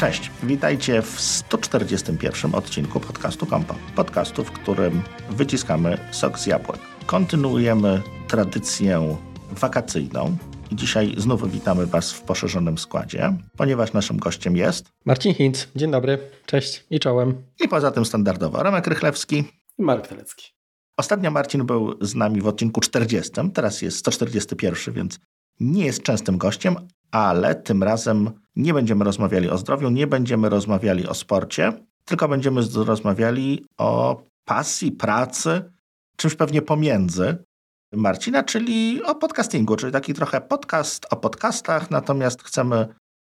Cześć, witajcie w 141 odcinku podcastu Kompa. Podcastu, w którym wyciskamy sok z jabłek. Kontynuujemy tradycję wakacyjną. I dzisiaj znów witamy Was w poszerzonym składzie, ponieważ naszym gościem jest Marcin Hinz. Dzień dobry, cześć i czołem. I poza tym standardowo Remek Rychlewski i Marek Telecki. Ostatnio Marcin był z nami w odcinku 40, teraz jest 141, więc nie jest częstym gościem, ale tym razem nie będziemy rozmawiali o zdrowiu, nie będziemy rozmawiali o sporcie, tylko będziemy rozmawiali o pasji, pracy, czymś pewnie pomiędzy Marcina, czyli o podcastingu, czyli taki trochę podcast o podcastach, natomiast chcemy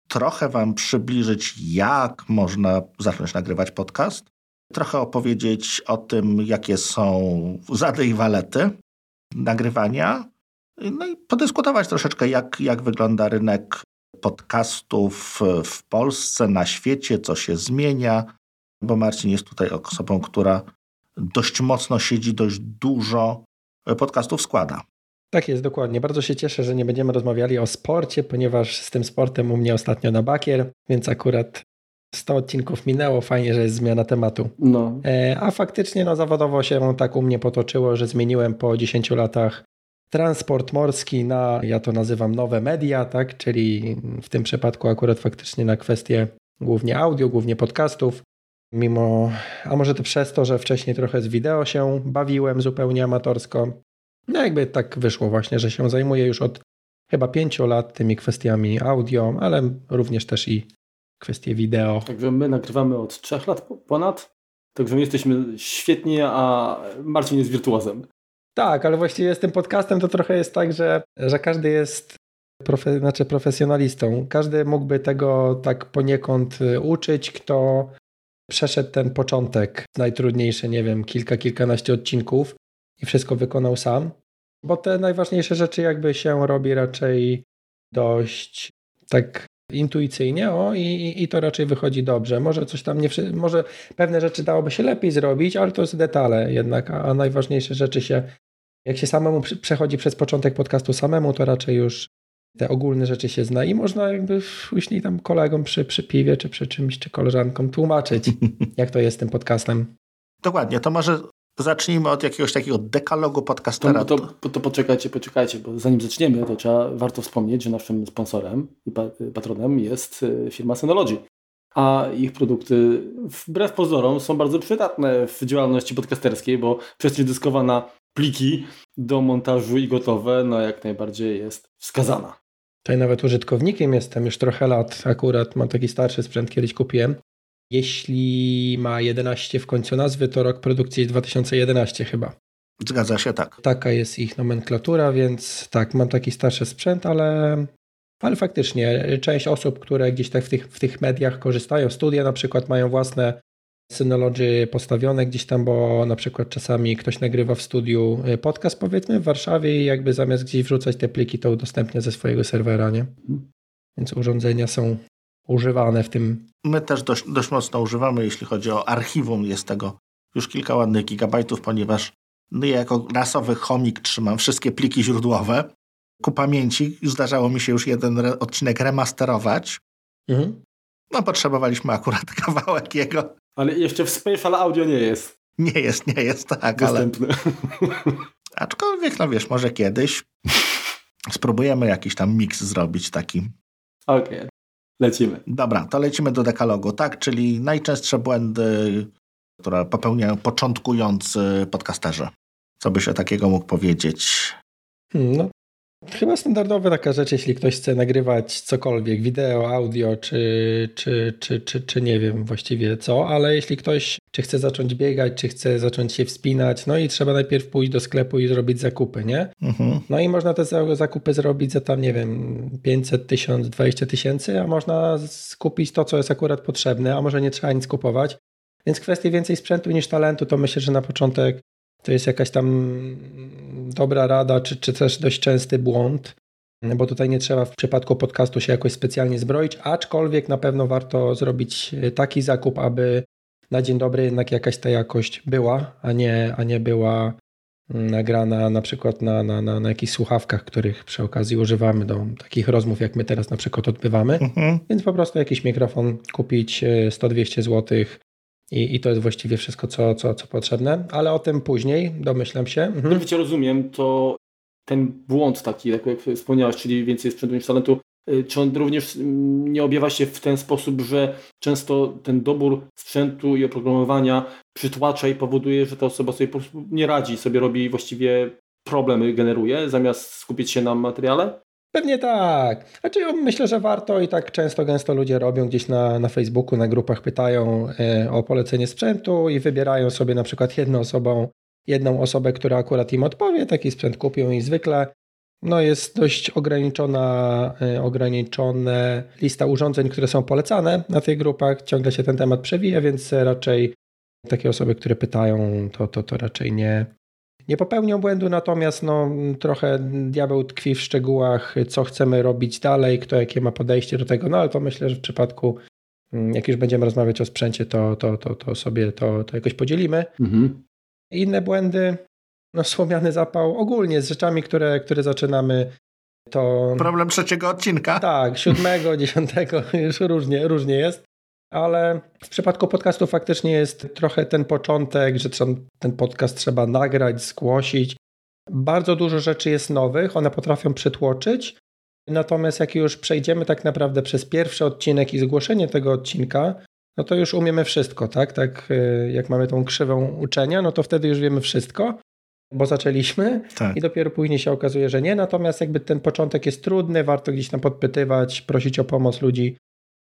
trochę Wam przybliżyć, jak można zacząć nagrywać podcast, trochę opowiedzieć o tym, jakie są zady i walety nagrywania, no i podyskutować troszeczkę, jak, jak wygląda rynek podcastów w Polsce, na świecie, co się zmienia, bo Marcin jest tutaj osobą, która dość mocno siedzi, dość dużo podcastów składa. Tak jest, dokładnie. Bardzo się cieszę, że nie będziemy rozmawiali o sporcie, ponieważ z tym sportem u mnie ostatnio na bakier, więc akurat 100 odcinków minęło, fajnie, że jest zmiana tematu. No. E, a faktycznie no, zawodowo się tak u mnie potoczyło, że zmieniłem po 10 latach transport morski na, ja to nazywam nowe media, tak, czyli w tym przypadku akurat faktycznie na kwestie głównie audio, głównie podcastów. Mimo, a może to przez to, że wcześniej trochę z wideo się bawiłem zupełnie amatorsko. No jakby tak wyszło właśnie, że się zajmuję już od chyba pięciu lat tymi kwestiami audio, ale również też i kwestie wideo. Także my nagrywamy od trzech lat ponad, także my jesteśmy świetni, a Marcin jest wirtuozem. Tak, ale właściwie z tym podcastem to trochę jest tak, że, że każdy jest profe, znaczy profesjonalistą. Każdy mógłby tego tak poniekąd y, uczyć, kto przeszedł ten początek, najtrudniejsze, nie wiem, kilka, kilkanaście odcinków i wszystko wykonał sam. Bo te najważniejsze rzeczy jakby się robi raczej dość tak intuicyjnie, o i, i to raczej wychodzi dobrze. Może coś tam nie, może pewne rzeczy dałoby się lepiej zrobić, ale to jest detale jednak, a, a najważniejsze rzeczy się, jak się samemu przechodzi przez początek podcastu samemu, to raczej już te ogólne rzeczy się zna i można jakby później tam kolegom przy, przy piwie, czy przy czymś, czy koleżankom tłumaczyć, jak to jest z tym podcastem. Dokładnie, to może zacznijmy od jakiegoś takiego dekalogu podcastera. To, to, to, poczekajcie, poczekajcie, bo zanim zaczniemy, to trzeba, warto wspomnieć, że naszym sponsorem i patronem jest y, firma Synology. A ich produkty, wbrew pozorom, są bardzo przydatne w działalności podcasterskiej, bo przestrzeń dyskowa na pliki do montażu i gotowe, no jak najbardziej jest wskazana. Tutaj nawet użytkownikiem jestem już trochę lat. Akurat mam taki starszy sprzęt, kiedyś kupiłem. Jeśli ma 11 w końcu nazwy, to rok produkcji jest 2011 chyba. Zgadza się, tak. Taka jest ich nomenklatura, więc tak, mam taki starszy sprzęt, ale, ale faktycznie część osób, które gdzieś tak w tych, w tych mediach korzystają, studia na przykład mają własne Synology postawione gdzieś tam, bo na przykład czasami ktoś nagrywa w studiu y, podcast powiedzmy w Warszawie i jakby zamiast gdzieś wrzucać te pliki, to udostępnia ze swojego serwera, nie? Więc urządzenia są używane w tym. My też dość, dość mocno używamy, jeśli chodzi o archiwum, jest tego już kilka ładnych gigabajtów, ponieważ no ja jako rasowy chomik trzymam wszystkie pliki źródłowe. Ku pamięci zdarzało mi się już jeden odcinek remasterować. Mhm. No potrzebowaliśmy akurat kawałek jego. Ale jeszcze w Spatial Audio nie jest. Nie jest, nie jest, tak. Dostępny. Ale... Aczkolwiek, no wiesz, może kiedyś spróbujemy jakiś tam miks zrobić taki. Okej, okay. lecimy. Dobra, to lecimy do dekalogu, tak? Czyli najczęstsze błędy, które popełniają początkujący podcasterzy. Co byś o takiego mógł powiedzieć? Hmm, no, Chyba standardowa taka rzecz, jeśli ktoś chce nagrywać cokolwiek, wideo, audio, czy, czy, czy, czy, czy nie wiem właściwie co, ale jeśli ktoś czy chce zacząć biegać, czy chce zacząć się wspinać, no i trzeba najpierw pójść do sklepu i zrobić zakupy, nie? Mhm. No i można te zakupy zrobić za tam, nie wiem, 500, 1000, 20 tysięcy, a można skupić to, co jest akurat potrzebne, a może nie trzeba nic kupować. Więc kwestie więcej sprzętu niż talentu, to myślę, że na początek to jest jakaś tam dobra rada, czy, czy też dość częsty błąd, bo tutaj nie trzeba w przypadku podcastu się jakoś specjalnie zbroić, aczkolwiek na pewno warto zrobić taki zakup, aby na dzień dobry jednak jakaś ta jakość była, a nie, a nie była nagrana na przykład na, na, na, na jakichś słuchawkach, których przy okazji używamy do takich rozmów, jak my teraz na przykład odbywamy. Mhm. Więc po prostu jakiś mikrofon kupić 100-200 zł i, i to jest właściwie wszystko, co, co, co potrzebne, ale o tym później, domyślam się. Mhm. Cię rozumiem, to ten błąd taki, jak wspomniałeś, czyli więcej sprzętu niż talentu, y, czy on również mm, nie objawia się w ten sposób, że często ten dobór sprzętu i oprogramowania przytłacza i powoduje, że ta osoba sobie po prostu nie radzi, sobie robi właściwie problemy generuje, zamiast skupić się na materiale? Pewnie tak. Znaczy, myślę, że warto i tak często, gęsto ludzie robią gdzieś na, na Facebooku, na grupach pytają e, o polecenie sprzętu i wybierają sobie na przykład jedną osobą, jedną osobę, która akurat im odpowie, taki sprzęt kupią i zwykle no jest dość ograniczona, e, ograniczona lista urządzeń, które są polecane na tych grupach. Ciągle się ten temat przewija, więc raczej takie osoby, które pytają, to, to, to raczej nie, nie popełnią błędu, natomiast no, trochę diabeł tkwi w szczegółach, co chcemy robić dalej, kto jakie ma podejście do tego, no ale to myślę, że w przypadku, mm, jak już będziemy rozmawiać o sprzęcie, to, to, to, to sobie to, to jakoś podzielimy. Mhm. Inne błędy, no słomiany zapał ogólnie z rzeczami, które, które zaczynamy to... Problem trzeciego odcinka. Tak, siódmego, dziesiątego, już różnie, różnie jest ale w przypadku podcastu faktycznie jest trochę ten początek, że ten podcast trzeba nagrać, zgłosić. Bardzo dużo rzeczy jest nowych, one potrafią przytłoczyć. Natomiast jak już przejdziemy tak naprawdę przez pierwszy odcinek i zgłoszenie tego odcinka, no to już umiemy wszystko, tak? Tak y, jak mamy tą krzywą uczenia, no to wtedy już wiemy wszystko, bo zaczęliśmy tak. i dopiero później się okazuje, że nie. Natomiast jakby ten początek jest trudny, warto gdzieś tam podpytywać, prosić o pomoc ludzi,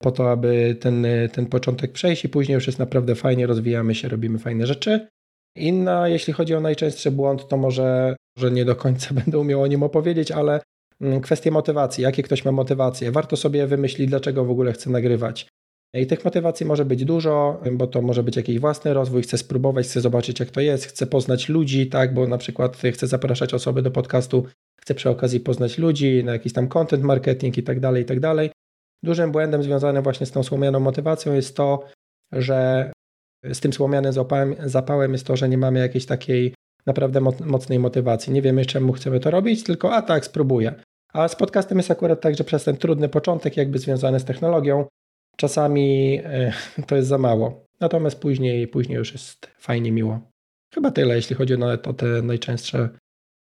po to, aby ten, ten początek przejść i później już jest naprawdę fajnie, rozwijamy się, robimy fajne rzeczy. Inna, jeśli chodzi o najczęstszy błąd, to może, że nie do końca będę umiał o nim opowiedzieć, ale mm, kwestie motywacji, jakie ktoś ma motywacje. Warto sobie wymyślić, dlaczego w ogóle chce nagrywać. I tych motywacji może być dużo, bo to może być jakiś własny rozwój, chce spróbować, chce zobaczyć, jak to jest, chce poznać ludzi, tak, bo na przykład chce zapraszać osoby do podcastu, chce przy okazji poznać ludzi, na jakiś tam content marketing i tak dalej, i tak dalej. Dużym błędem związanym właśnie z tą słomianą motywacją jest to, że z tym słomianym zapałem, zapałem jest to, że nie mamy jakiejś takiej naprawdę mocnej motywacji. Nie wiemy, czemu chcemy to robić, tylko a tak, spróbuję. A z podcastem jest akurat tak, że przez ten trudny początek, jakby związany z technologią, czasami e, to jest za mało. Natomiast później, później już jest fajnie, miło. Chyba tyle, jeśli chodzi o te najczęstsze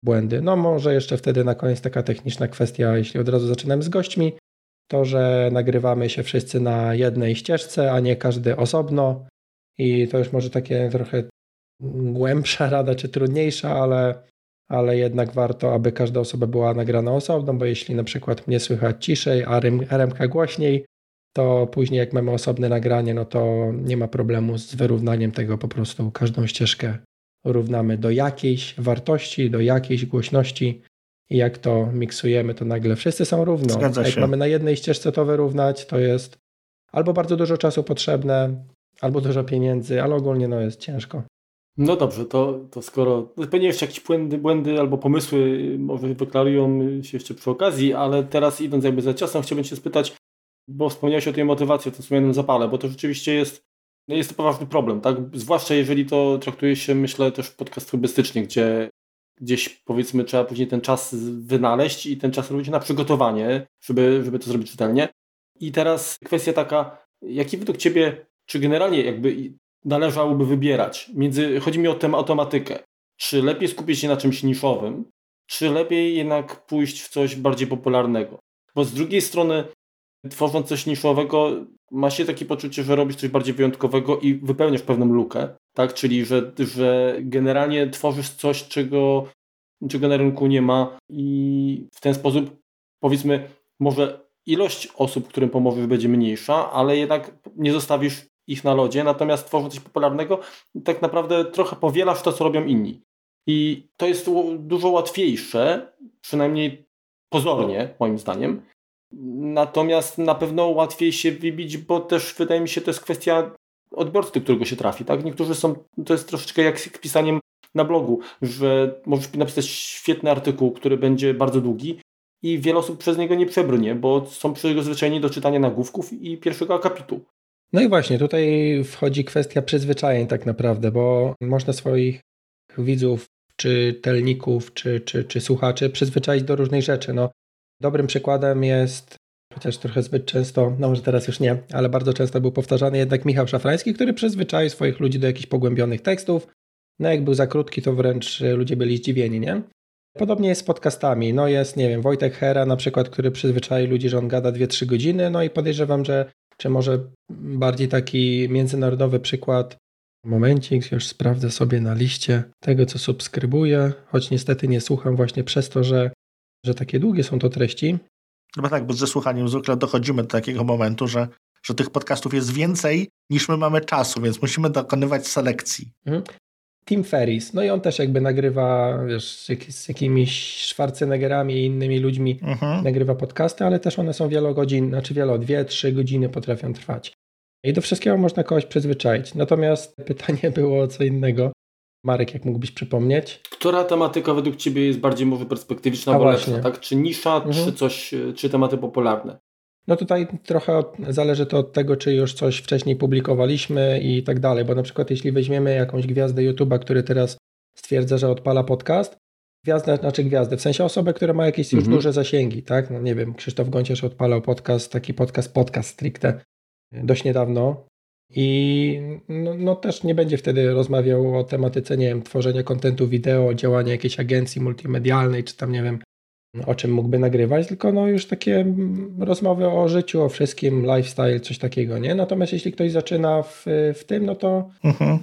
błędy. No może jeszcze wtedy na koniec taka techniczna kwestia, jeśli od razu zaczynamy z gośćmi, to, że nagrywamy się wszyscy na jednej ścieżce, a nie każdy osobno. I to już może takie trochę głębsza rada, czy trudniejsza, ale, ale jednak warto, aby każda osoba była nagrana osobno, bo jeśli na przykład mnie słychać ciszej, a RMK głośniej, to później jak mamy osobne nagranie, no to nie ma problemu z wyrównaniem tego, po prostu każdą ścieżkę równamy do jakiejś wartości, do jakiejś głośności i jak to miksujemy, to nagle wszyscy są równo. Zgadza jak mamy na jednej ścieżce to wyrównać, to jest albo bardzo dużo czasu potrzebne, albo dużo pieniędzy, ale ogólnie no jest ciężko. No dobrze, to, to skoro pewnie jeszcze jakieś błędy, błędy albo pomysły może wyklarują się jeszcze przy okazji, ale teraz idąc jakby za ciosem, chciałbym Cię spytać, bo wspomniałeś o tej motywacji, o tym wspomnianym zapale, bo to rzeczywiście jest, jest to poważny problem, tak? Zwłaszcza jeżeli to traktuje się, myślę, też podcast hobbystycznie, gdzie gdzieś powiedzmy trzeba później ten czas wynaleźć i ten czas robić na przygotowanie, żeby, żeby to zrobić czytelnie. I teraz kwestia taka, jaki według Ciebie, czy generalnie jakby należałoby wybierać między, chodzi mi o tę automatykę, czy lepiej skupić się na czymś niszowym, czy lepiej jednak pójść w coś bardziej popularnego? Bo z drugiej strony tworząc coś niszowego, ma się takie poczucie, że robisz coś bardziej wyjątkowego i wypełniasz pewną lukę, tak? Czyli, że, że generalnie tworzysz coś, czego, czego na rynku nie ma i w ten sposób powiedzmy, może ilość osób, którym pomożesz będzie mniejsza, ale jednak nie zostawisz ich na lodzie, natomiast tworząc coś popularnego, tak naprawdę trochę powielasz to, co robią inni. I to jest dużo łatwiejsze, przynajmniej pozornie, moim zdaniem, Natomiast na pewno łatwiej się wybić, bo też wydaje mi się, to jest kwestia odbiorcy, którego się trafi. Tak? Niektórzy są, to jest troszeczkę jak z pisaniem na blogu, że możesz napisać świetny artykuł, który będzie bardzo długi i wiele osób przez niego nie przebrnie, bo są przyzwyczajeni do czytania nagłówków i pierwszego akapitu. No i właśnie, tutaj wchodzi kwestia przyzwyczajeń tak naprawdę, bo można swoich widzów czy telników, czy, czy, czy słuchaczy przyzwyczaić do różnych rzeczy. No, dobrym przykładem jest, chociaż trochę zbyt często, no może teraz już nie, ale bardzo często był powtarzany jednak Michał Szafrański, który przyzwyczaił swoich ludzi do jakichś pogłębionych tekstów. No jak był za krótki, to wręcz ludzie byli zdziwieni, nie? Podobnie jest z podcastami. No jest, nie wiem, Wojtek Hera na przykład, który przyzwyczaił ludzi, że on gada 2-3 godziny, no i podejrzewam, że czy może bardziej taki międzynarodowy przykład Momencik, już sprawdzę sobie na liście tego, co subskrybuję, choć niestety nie słucham właśnie przez to, że, że takie długie są to treści. No bo tak, bo ze słuchaniem zwykle dochodzimy do takiego momentu, że, że tych podcastów jest więcej niż my mamy czasu, więc musimy dokonywać selekcji. Mhm. Tim Ferris, no i on też jakby nagrywa, wiesz, z jakimiś Schwarzeneggerami i innymi ludźmi mhm. nagrywa podcasty, ale też one są wielogodzinne, znaczy wielo, dwie, trzy godziny potrafią trwać. I do wszystkiego można kogoś przyzwyczaić. Natomiast pytanie było o co innego. Marek, jak mógłbyś przypomnieć? Która tematyka według Ciebie jest bardziej może perspektywiczna, albo lepsza, tak? Czy nisza, mhm. czy coś, czy tematy popularne? No tutaj trochę zależy to od tego, czy już coś wcześniej publikowaliśmy i tak dalej, bo na przykład jeśli weźmiemy jakąś gwiazdę YouTube'a, który teraz stwierdza, że odpala podcast, gwiazdę, znaczy gwiazdę, w sensie osobę, która ma jakieś już mhm. duże zasięgi, tak? No nie wiem, Krzysztof Gonciarz odpalał podcast, taki podcast, podcast stricte dość niedawno i no, no, też nie będzie wtedy rozmawiał o tematyce, nie wiem, tworzenia kontentu wideo, działania jakiejś agencji multimedialnej, czy tam nie wiem, o czym mógłby nagrywać, tylko no już takie rozmowy o życiu, o wszystkim, lifestyle, coś takiego, nie? Natomiast jeśli ktoś zaczyna w, w tym, no to mhm.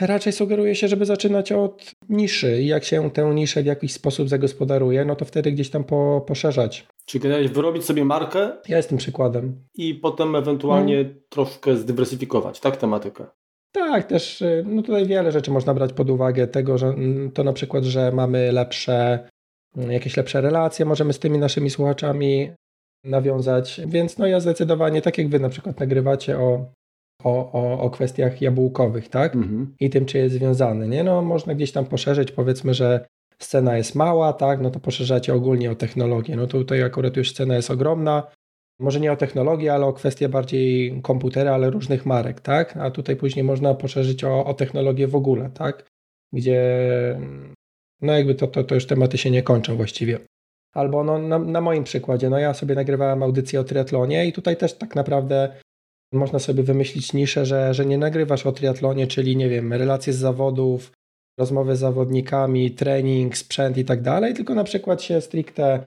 Raczej sugeruje się, żeby zaczynać od niszy i jak się tę niszę w jakiś sposób zagospodaruje, no to wtedy gdzieś tam po, poszerzać. Czyli generalnie wyrobić sobie markę. Ja jestem przykładem. I potem ewentualnie no. troszkę zdywersyfikować, tak, tematykę. Tak, też no tutaj wiele rzeczy można brać pod uwagę. Tego, że mm, to na przykład, że mamy lepsze jakieś lepsze relacje możemy z tymi naszymi słuchaczami nawiązać. Więc no ja zdecydowanie, tak jak wy na przykład nagrywacie o, o, o, o kwestiach jabłkowych, tak? Mhm. I tym, czy jest związany, nie? No można gdzieś tam poszerzyć, powiedzmy, że scena jest mała, tak? No to poszerzacie ogólnie o technologię. No to tutaj akurat już scena jest ogromna. Może nie o technologię, ale o kwestie bardziej komputera, ale różnych marek, tak? A tutaj później można poszerzyć o, o technologię w ogóle, tak? Gdzie no jakby to, to, to już tematy się nie kończą właściwie. Albo no, na, na moim przykładzie, no ja sobie nagrywałem audycję o triatlonie i tutaj też tak naprawdę można sobie wymyślić niszę, że, że nie nagrywasz o triatlonie, czyli nie wiem, relacje z zawodów, rozmowy z zawodnikami, trening, sprzęt i tak dalej, tylko na przykład się stricte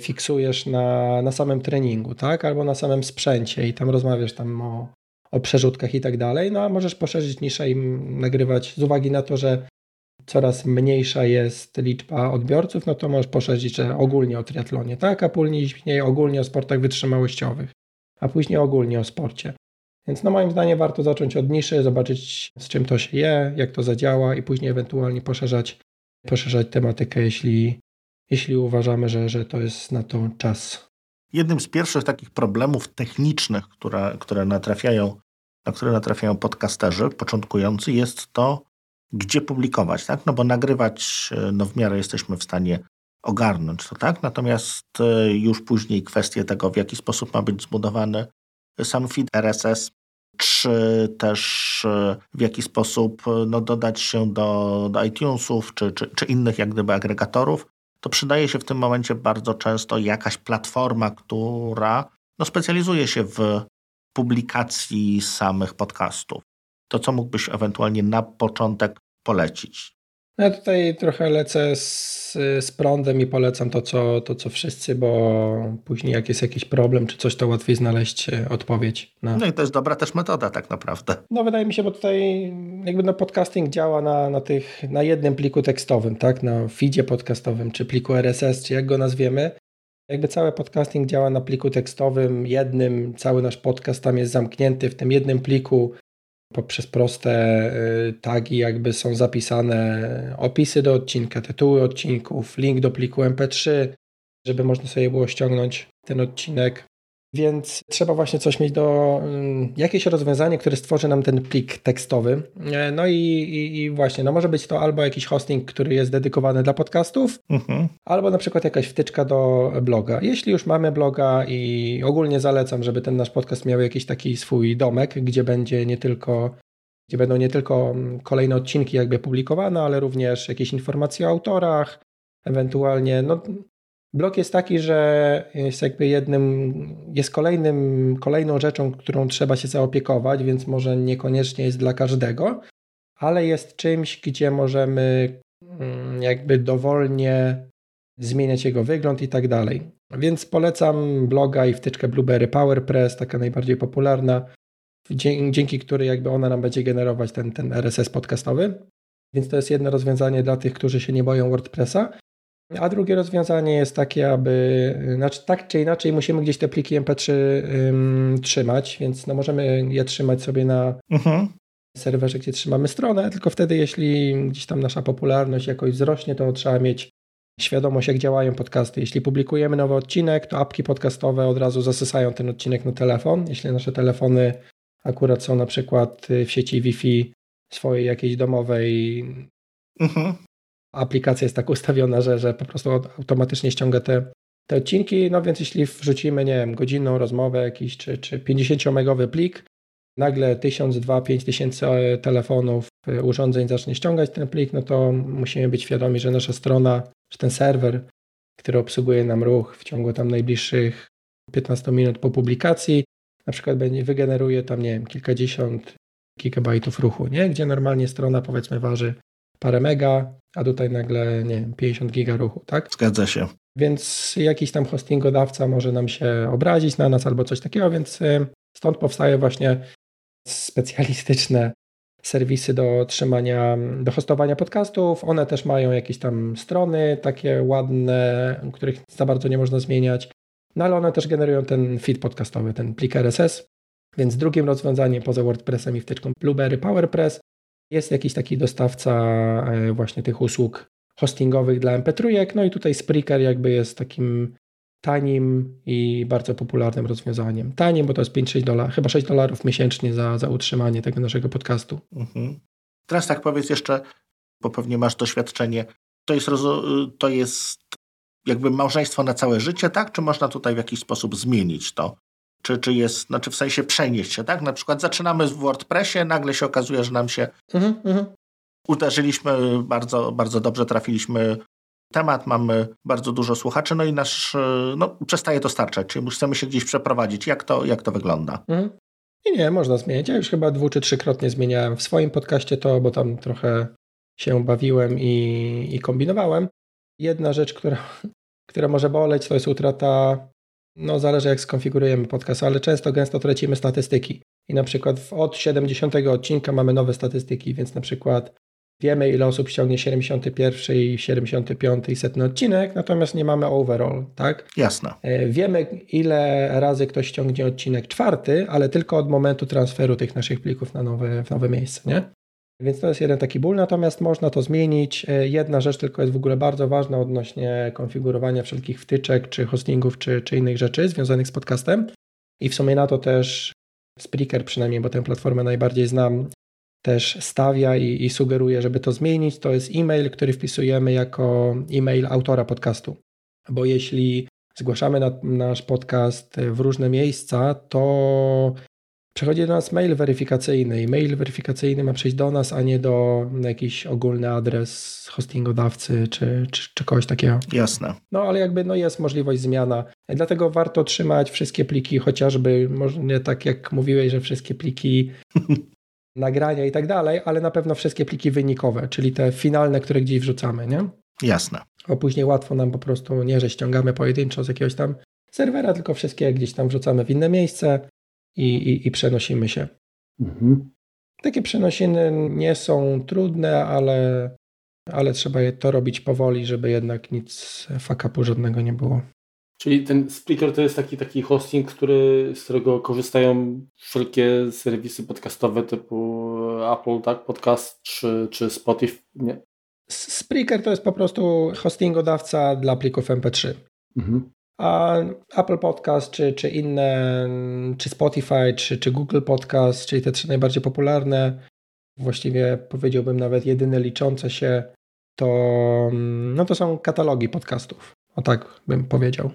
fiksujesz na, na samym treningu, tak? Albo na samym sprzęcie i tam rozmawiasz tam o, o przerzutkach i tak dalej, no a możesz poszerzyć niszę i nagrywać z uwagi na to, że coraz mniejsza jest liczba odbiorców, no to możesz poszerzyć ogólnie o triatlonie, tak? A później ogólnie o sportach wytrzymałościowych, a później ogólnie o sporcie. Więc no moim zdaniem warto zacząć od niszy, zobaczyć z czym to się je, jak to zadziała i później ewentualnie poszerzać, poszerzać tematykę, jeśli, jeśli uważamy, że, że to jest na to czas. Jednym z pierwszych takich problemów technicznych, które, które natrafiają, na które natrafiają podcasterzy początkujący jest to, gdzie publikować, tak? No bo nagrywać e, no w miarę jesteśmy w stanie ogarnąć to, tak? Natomiast e, już później kwestie tego, w jaki sposób ma być zbudowany sam feed RSS, czy też e, w jaki sposób no, dodać się do, do iTunesów, czy, czy, czy innych jak gdyby agregatorów, to przydaje się w tym momencie bardzo często jakaś platforma, która no, specjalizuje się w publikacji samych podcastów to co mógłbyś ewentualnie na początek polecić? Ja tutaj trochę lecę z, z prądem i polecam to co, to, co wszyscy, bo później jak jest jakiś problem czy coś, to łatwiej znaleźć e, odpowiedź. Na... No i to jest dobra też metoda tak naprawdę. No wydaje mi się, bo tutaj jakby no podcasting działa na, na, tych, na jednym pliku tekstowym, tak, na feedzie podcastowym, czy pliku RSS, czy jak go nazwiemy. Jakby cały podcasting działa na pliku tekstowym, jednym, cały nasz podcast tam jest zamknięty w tym jednym pliku poprzez proste y, tagi jakby są zapisane opisy do odcinka, tytuły odcinków, link do pliku MP3, żeby można sobie było ściągnąć ten odcinek więc trzeba właśnie coś mieć do, mm, jakieś rozwiązanie, które stworzy nam ten plik tekstowy. E, no i, i, i właśnie, no może być to albo jakiś hosting, który jest dedykowany dla podcastów, mhm. albo na przykład jakaś wtyczka do bloga. Jeśli już mamy bloga i ogólnie zalecam, żeby ten nasz podcast miał jakiś taki swój domek, gdzie będzie nie tylko gdzie będą nie tylko kolejne odcinki jakby publikowane, ale również jakieś informacje o autorach, ewentualnie, no blog jest taki, że jest jakby jednym, jest kolejnym, kolejną rzeczą, którą trzeba się zaopiekować, więc może niekoniecznie jest dla każdego, ale jest czymś, gdzie możemy mm, jakby dowolnie zmieniać jego wygląd i tak dalej. Więc polecam bloga i wtyczkę Blueberry PowerPress, taka najbardziej popularna, dzięki której jakby ona nam będzie generować ten, ten RSS podcastowy. Więc to jest jedno rozwiązanie dla tych, którzy się nie boją WordPressa. A drugie rozwiązanie jest takie, aby, znaczy tak czy inaczej musimy gdzieś te pliki MP3 ym, trzymać, więc no możemy je trzymać sobie na mhm. serwerze, gdzie trzymamy stronę, tylko wtedy jeśli gdzieś tam nasza popularność jakoś wzrośnie, to trzeba mieć świadomość, jak działają podcasty. Jeśli publikujemy nowy odcinek, to apki podcastowe od razu zasysają ten odcinek na telefon. Jeśli nasze telefony akurat są na przykład w sieci Wi-Fi swojej jakiejś domowej, mhm. Aplikacja jest tak ustawiona, że, że po prostu automatycznie ściąga te, te odcinki. No więc jeśli wrzucimy, nie wiem, godzinną rozmowę jakiś, czy, czy 50-megowy plik, nagle 1000, 2, 5000 telefonów, y, urządzeń zacznie ściągać ten plik, no to musimy być świadomi, że nasza strona, że ten serwer, który obsługuje nam ruch w ciągu tam najbliższych 15 minut po publikacji, na przykład będzie, wygeneruje tam, nie wiem, kilkadziesiąt gigabajtów ruchu, nie? Gdzie normalnie strona powiedzmy waży parę mega, a tutaj nagle, nie wiem, 50 giga ruchu, tak? Zgadza się. Więc jakiś tam hostingodawca może nam się obrazić na nas albo coś takiego, więc y, stąd powstaje właśnie specjalistyczne serwisy do trzymania, do hostowania podcastów. One też mają jakieś tam strony takie ładne, których za bardzo nie można zmieniać. No ale one też generują ten feed podcastowy, ten plik RSS. Więc drugim rozwiązaniem poza WordPressem i wtyczką Blueberry PowerPress jest jakiś taki dostawca e, właśnie tych usług hostingowych dla MP3. No i tutaj Spreaker jakby jest takim tanim i bardzo popularnym rozwiązaniem. Tanim, bo to jest 5-6 dolarów, chyba 6 dolarów miesięcznie za, za utrzymanie tego naszego podcastu. Mhm. Teraz tak powiedz jeszcze, bo pewnie masz doświadczenie, to jest, to jest jakby małżeństwo na całe życie, tak? Czy można tutaj w jakiś sposób zmienić to? Czy, czy jest, znaczy w sensie przenieść się, tak? Na przykład zaczynamy w WordPressie, nagle się okazuje, że nam się mhm, mhm. uderzyliśmy bardzo, bardzo dobrze, trafiliśmy temat, mamy bardzo dużo słuchaczy, no i nasz no, przestaje dostarczać, czyli chcemy się gdzieś przeprowadzić. Jak to, jak to wygląda? Mhm. I nie, można zmienić. Ja już chyba dwu czy trzykrotnie zmieniałem w swoim podcaście to, bo tam trochę się bawiłem i, i kombinowałem. Jedna rzecz, która, która może boleć, to jest utrata, no zależy jak skonfigurujemy podcast, ale często, gęsto tracimy statystyki. I na przykład od 70 odcinka mamy nowe statystyki, więc na przykład Wiemy, ile osób ściągnie 71 i 75 i setny odcinek, natomiast nie mamy overall, tak? Jasne. E, wiemy, ile razy ktoś ściągnie odcinek czwarty, ale tylko od momentu transferu tych naszych plików na nowe, w nowe miejsce, nie? Więc to jest jeden taki ból, natomiast można to zmienić. E, jedna rzecz tylko jest w ogóle bardzo ważna odnośnie konfigurowania wszelkich wtyczek, czy hostingów, czy, czy innych rzeczy związanych z podcastem. I w sumie na to też Spreaker przynajmniej, bo tę platformę najbardziej znam, też stawia i, i sugeruje, żeby to zmienić, to jest e-mail, który wpisujemy jako e-mail autora podcastu. Bo jeśli zgłaszamy na, nasz podcast w różne miejsca, to przychodzi do nas mail weryfikacyjny i mail weryfikacyjny ma przyjść do nas, a nie do jakiś ogólny adres hostingodawcy czy, czy, czy kogoś takiego. Jasne. No ale jakby no, jest możliwość zmiana. Dlatego warto trzymać wszystkie pliki, chociażby, może nie tak jak mówiłeś, że wszystkie pliki nagrania i tak dalej, ale na pewno wszystkie pliki wynikowe, czyli te finalne, które gdzieś wrzucamy, nie? Jasne. A później łatwo nam po prostu nie, że ściągamy pojedynczo z jakiegoś tam serwera, tylko wszystkie gdzieś tam wrzucamy w inne miejsce i, i, i przenosimy się. Mhm. Takie przenosiny nie są trudne, ale, ale trzeba to robić powoli, żeby jednak nic fakapu żadnego nie było. Czyli ten Spreaker to jest taki, taki hosting, który, z którego korzystają wszelkie serwisy podcastowe typu Apple, tak, podcast czy, czy Spotify, nie? Spreaker to jest po prostu hostingodawca dla plików MP3. Mhm. A Apple Podcast, czy, czy inne, czy Spotify, czy, czy Google Podcast, czyli te trzy najbardziej popularne, właściwie powiedziałbym nawet jedyne liczące się, to, no to są katalogi podcastów. O tak bym powiedział.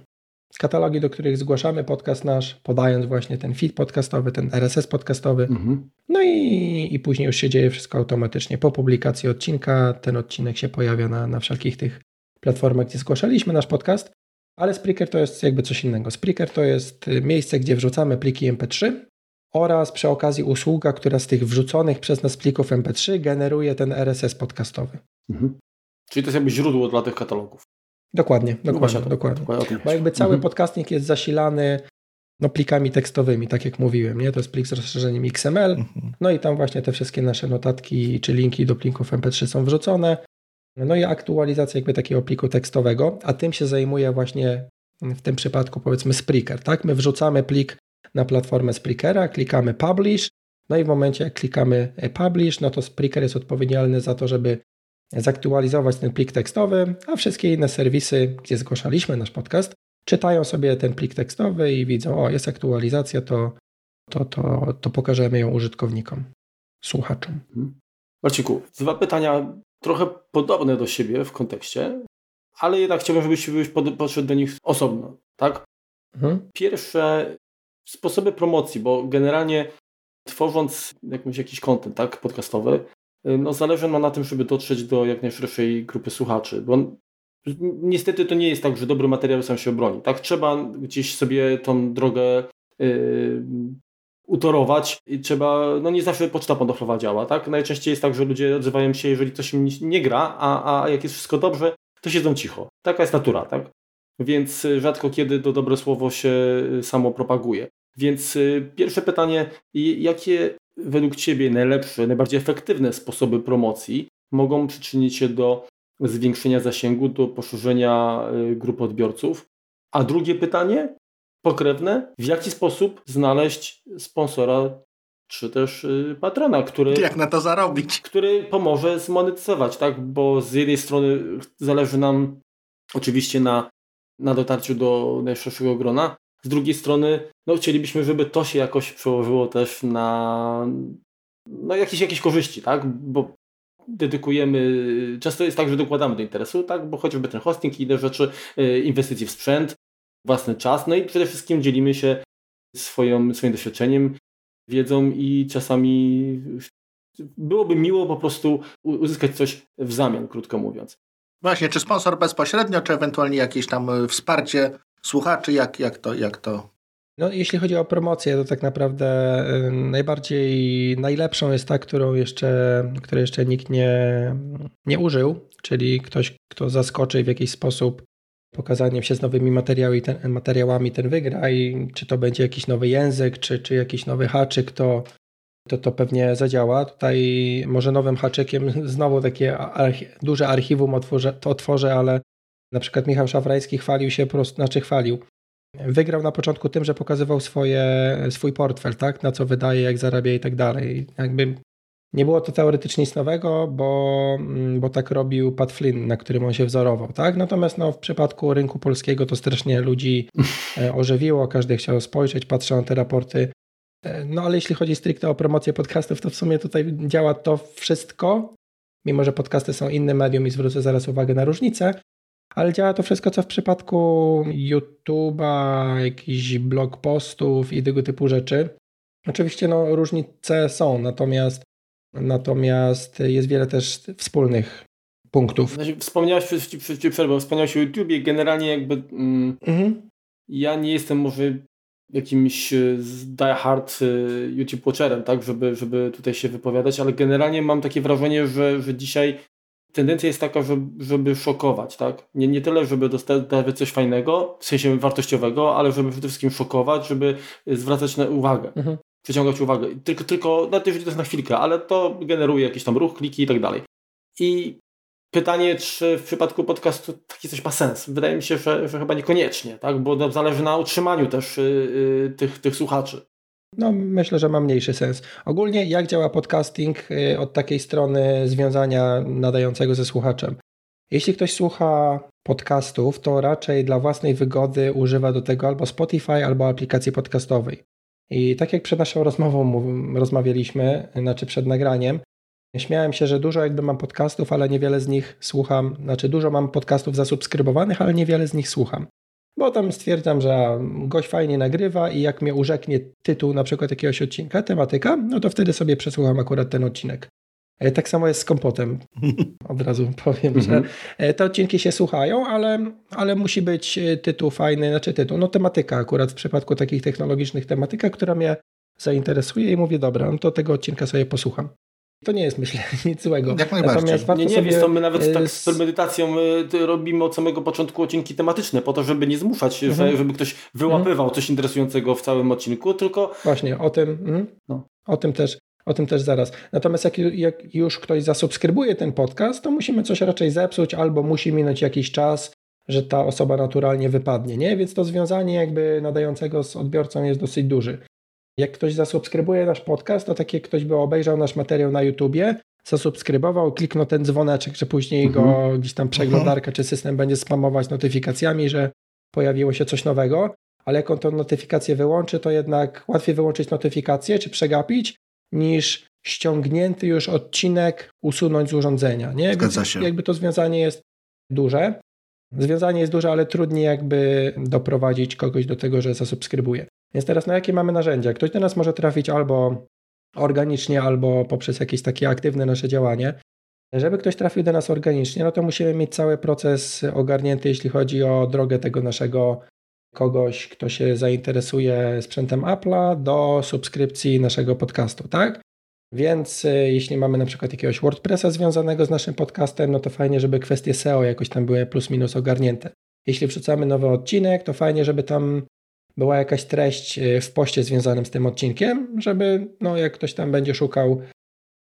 katalogi, do których zgłaszamy podcast nasz, podając właśnie ten feed podcastowy, ten RSS podcastowy. Mhm. No i, i później już się dzieje wszystko automatycznie. Po publikacji odcinka ten odcinek się pojawia na, na wszelkich tych platformach, gdzie zgłaszaliśmy nasz podcast. Ale Spreaker to jest jakby coś innego. Spreaker to jest miejsce, gdzie wrzucamy pliki MP3 oraz przy okazji usługa, która z tych wrzuconych przez nas plików MP3 generuje ten RSS podcastowy. Mhm. Czyli to jest jakby źródło dla tych katalogów. Dokładnie, dokładnie, to, dokładnie. dokładnie. Bo jakby cały mhm. podcasting jest zasilany no, plikami tekstowymi, tak jak mówiłem, nie? To jest plik z rozszerzeniem XML, mhm. no i tam właśnie te wszystkie nasze notatki czy linki do plików MP3 są wrzucone. No i aktualizacja jakby takiego pliku tekstowego, a tym się zajmuje właśnie w tym przypadku powiedzmy Spreaker, tak? My wrzucamy plik na platformę Spreakera, klikamy Publish, no i w momencie jak klikamy Publish, no to Spreaker jest odpowiedzialny za to, żeby zaktualizować ten plik tekstowy, a wszystkie inne serwisy, gdzie zgłaszaliśmy nasz podcast, czytają sobie ten plik tekstowy i widzą, o jest aktualizacja, to, to, to, to pokażemy ją użytkownikom, słuchaczom. Mhm. Marciku, dwa pytania trochę podobne do siebie w kontekście, ale jednak chciałbym, żebyś, żebyś podszedł do nich osobno. Tak? Mhm. Pierwsze, sposoby promocji, bo generalnie tworząc jakimś, jakiś kontent tak, podcastowy, no zależy nam na tym, żeby dotrzeć do jak najszerszej grupy słuchaczy, bo niestety to nie jest tak, że dobry materiał sam się obroni. Tak, trzeba gdzieś sobie tą drogę yy, utorować i trzeba, no nie zawsze poczta podochowa działa, tak? Najczęściej jest tak, że ludzie odzywają się, jeżeli coś im nie gra, a, a jak jest wszystko dobrze, to siedzą cicho. Taka jest natura, tak? Więc rzadko kiedy to dobre słowo się samo propaguje. Więc y, pierwsze pytanie, jakie według Ciebie najlepsze, najbardziej efektywne sposoby promocji mogą przyczynić się do zwiększenia zasięgu, do poszerzenia y, grupy odbiorców? A drugie pytanie, pokrewne, w jaki sposób znaleźć sponsora czy też y, patrona, który... Jak na to zarobić? Który pomoże zmonetyzować, tak? Bo z jednej strony zależy nam oczywiście na, na dotarciu do najszerszego grona, z drugiej strony, no chcielibyśmy, żeby to się jakoś przełożyło też na no, jakieś, jakieś korzyści, tak? Bo dedykujemy, często jest tak, że dokładamy do interesu, tak? Bo chociażby ten hosting i inne rzeczy, y, inwestycje w sprzęt, własny czas, no i przede wszystkim dzielimy się swoją, swoim doświadczeniem, wiedzą i czasami byłoby miło po prostu uzyskać coś w zamian, krótko mówiąc. Właśnie, czy sponsor bezpośrednio, czy ewentualnie jakieś tam y, wsparcie słuchaczy, jak, jak, to, jak to? No, jeśli chodzi o promocję, to tak naprawdę y, najbardziej najlepszą jest ta, którą jeszcze, której jeszcze nikt nie, nie użył, czyli ktoś, kto zaskoczy w jakiś sposób pokazaniem się z nowymi materiałami ten, materiałami ten wygra i czy to będzie jakiś nowy język, czy, czy jakiś nowy haczyk, to, to to pewnie zadziała. Tutaj może nowym haczykiem znowu takie archi duże archiwum otworzę, otworzę, ale na przykład Michał Szafrański chwalił się, po prostu, znaczy chwalił. Wygrał na początku tym, że pokazywał swoje, swój portfel, tak? na co wydaje, jak zarabia i tak dalej. Jakby nie było to teoretycznie nic nowego, bo, mm, bo tak robił Pat Flynn, na którym on się wzorował. Tak? Natomiast no, w przypadku rynku polskiego to strasznie ludzi e, ożywiło, każdy chciał spojrzeć, patrzył na te raporty. E, no ale jeśli chodzi stricte o promocję podcastów, to w sumie tutaj działa to wszystko, mimo że podcasty są innym medium i zwrócę zaraz uwagę na różnicę, ale działa to wszystko, co w przypadku YouTube'a, jakichś blog postów i tego typu rzeczy. Oczywiście no, różnice są, natomiast, natomiast jest wiele też wspólnych punktów. Znaczy, wspomniałeś, przy, przy, przerwę, wspomniałeś o YouTubie, generalnie jakby mm, mhm. ja nie jestem może jakimś e, diehard e, YouTube watcherem, tak, żeby, żeby tutaj się wypowiadać, ale generalnie mam takie wrażenie, że, że dzisiaj tendencja jest taka, żeby, żeby szokować, tak? Nie, nie tyle, żeby dostać coś fajnego, w sensie wartościowego, ale żeby przede wszystkim szokować, żeby zwracać na uwagę, mhm. Przyciągać uwagę. Tylko, tylko nawet jeżeli to jest na chwilkę, ale to generuje jakiś tam ruch, kliki i tak dalej. I pytanie, czy w przypadku podcastu taki coś ma sens? Wydaje mi się, że, że chyba niekoniecznie, tak? Bo zależy na utrzymaniu też yy, tych, tych słuchaczy. No, myślę, że ma mniejszy sens. Ogólnie, jak działa podcasting y, od takiej strony związania nadającego ze słuchaczem? Jeśli ktoś słucha podcastów, to raczej dla własnej wygody używa do tego albo Spotify, albo aplikacji podcastowej. I tak jak przed naszą rozmową rozmawialiśmy, znaczy przed nagraniem, śmiałem się, że dużo jakby mam podcastów, ale niewiele z nich słucham, znaczy dużo mam podcastów zasubskrybowanych, ale niewiele z nich słucham. bo tam stwierdzam, że gość fajnie nagrywa i jak mnie urzeknie tytuł na przykład jakiegoś odcinka, tematyka, no to wtedy sobie przesłucham akurat ten odcinek. E, tak samo jest z kompotem. Od razu powiem, że mhm. e, te odcinki się słuchają, ale, ale musi być e, tytuł fajny, znaczy tytuł, no tematyka akurat w przypadku takich technologicznych tematyka, która mnie zainteresuje i mówię, dobra, no to tego odcinka sobie posłucham. To nie jest, myślę, nic złego. Jak Natomiast nie, nie, wiesz, to my nawet tak z premedytacją robimy od samego początku odcinki tematyczne, po to, żeby nie zmuszać, mhm. żeby ktoś wyłapywał mhm. coś interesującego w całym odcinku, tylko... Właśnie, o tym, mhm. no. o tym też o tym też zaraz. Natomiast jak, jak, już ktoś zasubskrybuje ten podcast, to musimy coś raczej zepsuć albo musi minąć jakiś czas, że ta osoba naturalnie wypadnie, nie? Więc to związanie jakby nadającego z odbiorcą jest dosyć duży. Jak ktoś zasubskrybuje nasz podcast, to tak jak ktoś by obejrzał nasz materiał na YouTubie, zasubskrybował, kliknął ten dzwoneczek, że później mhm. go gdzieś tam przeglądarka czy system będzie spamować notyfikacjami, że pojawiło się coś nowego, ale jak on tę notyfikację wyłączy, to jednak łatwiej wyłączyć notyfikację czy przegapić, niż ściągnięty już odcinek usunąć z urządzenia. Nie? Zgadza się. Jakby to związanie jest duże. Związanie jest duże, ale trudniej jakby doprowadzić kogoś do tego, że zasubskrybuje. Więc teraz na jakie mamy narzędzia? Ktoś do nas może trafić albo organicznie, albo poprzez jakieś takie aktywne nasze działanie. Żeby ktoś trafił do nas organicznie, no to musimy mieć cały proces ogarnięty, jeśli chodzi o drogę tego naszego kogoś, kto się zainteresuje sprzętem Apple'a do subskrypcji naszego podcastu, tak? Więc y, jeśli mamy na przykład jakiegoś WordPressa związanego z naszym podcastem, no to fajnie, żeby kwestie SEO jakoś tam były plus minus ogarnięte. Jeśli wrzucamy nowy odcinek, to fajnie, żeby tam była jakaś treść y, w poście związanym z tym odcinkiem, żeby no, jak ktoś tam będzie szukał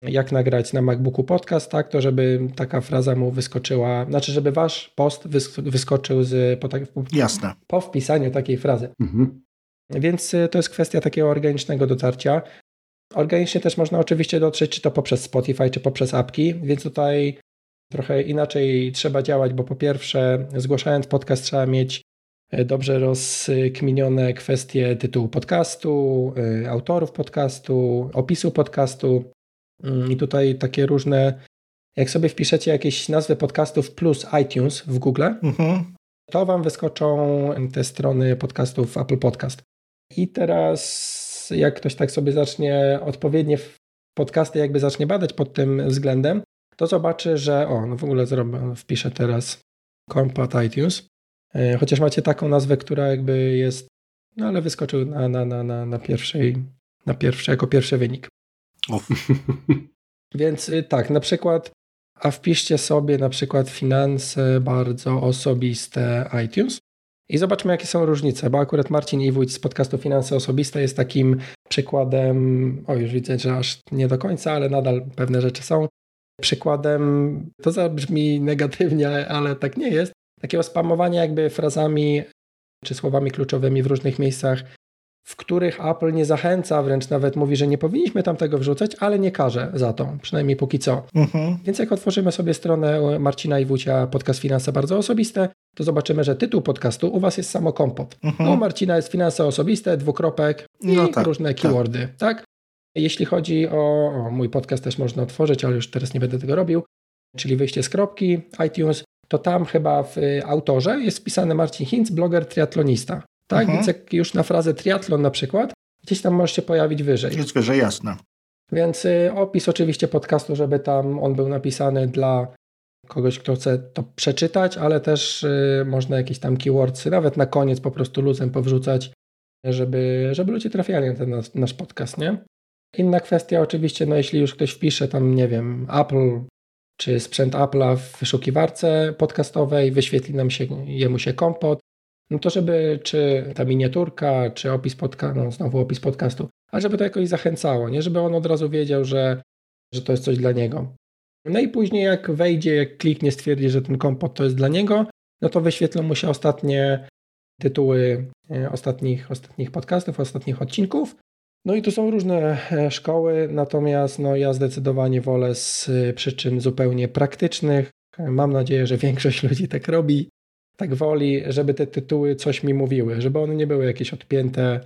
jak nagrać na MacBooku podcast, tak, to żeby taka fraza mu wyskoczyła, znaczy, żeby wasz post wyskoczył z, po, tak, po, Jasne. po wpisaniu takiej frazy. Mhm. Więc y, to jest kwestia takiego organicznego dotarcia. Organicznie też można oczywiście dotrzeć, czy to poprzez Spotify, czy poprzez apki, więc tutaj trochę inaczej trzeba działać, bo po pierwsze, zgłaszając podcast, trzeba mieć y, dobrze rozkminione kwestie tytułu podcastu, y, autorów podcastu, opisu podcastu, I tutaj takie różne, jak sobie wpiszecie jakieś nazwy podcastów plus iTunes w Google, mhm. to wam wyskoczą te strony podcastów Apple Podcast. I teraz jak ktoś tak sobie zacznie odpowiednie podcasty jakby zacznie badać pod tym względem, to zobaczy, że o, no w ogóle zrobię, wpiszę teraz Compat iTunes, e, chociaż macie taką nazwę, która jakby jest, no ale wyskoczył na, na, na, na, na pierwszej, na pierwszy, jako pierwszy wynik. Więc y, tak, na przykład, a wpiszcie sobie na przykład finanse bardzo osobiste iTunes i zobaczmy, jakie są różnice, bo akurat Marcin Iwójc z podcastu Finanse Osobiste jest takim przykładem, o już widzę, że aż nie do końca, ale nadal pewne rzeczy są, przykładem, to zabrzmi negatywnie, ale tak nie jest, takiego spamowania jakby frazami czy słowami kluczowymi w różnych miejscach w których Apple nie zachęca, wręcz nawet mówi, że nie powinniśmy tam tego wrzucać, ale nie każe za to, przynajmniej póki co. Mhm. Więc jak otworzymy sobie stronę Marcina i Wucia, podcast Finanse Bardzo Osobiste, to zobaczymy, że tytuł podcastu u Was jest samo kompot. Mhm. No, Marcina jest Finanse Osobiste, dwukropek i no tak, różne tak. keywordy, tak? tak? Jeśli chodzi o, o, mój podcast też można otworzyć, ale już teraz nie będę tego robił, czyli wyjście z kropki, iTunes, to tam chyba w autorze jest wpisany Marcin Hinz, bloger triatlonista. Tak, mhm. więc jak już na frazę triatlon na przykład, gdzieś tam może się pojawić wyżej. Jest wyżej, jasne. Więc y, opis oczywiście podcastu, żeby tam on był napisany dla kogoś, kto chce to przeczytać, ale też y, można jakieś tam keywordsy nawet na koniec po prostu luzem powrzucać, żeby, żeby ludzie trafiali na ten nasz, nasz podcast, nie? Inna kwestia oczywiście, no jeśli już ktoś wpisze tam, nie wiem, Apple czy sprzęt Apple'a w wyszukiwarce podcastowej, wyświetli nam się, jemu się kompot, no to żeby czy ta miniaturka, czy opis podcastu, no znowu opis podcastu, ale żeby to jakoś zachęcało, nie? Żeby on od razu wiedział, że, że to jest coś dla niego. No i później jak wejdzie, jak kliknie, stwierdzi, że ten kompot to jest dla niego, no to wyświetlą mu się ostatnie tytuły e, ostatnich, ostatnich podcastów, ostatnich odcinków. No i tu są różne e, szkoły, natomiast no ja zdecydowanie wolę z przyczyn zupełnie praktycznych. Mam nadzieję, że większość ludzi tak robi tak woli, żeby te tytuły coś mi mówiły, żeby one nie były jakieś odpięte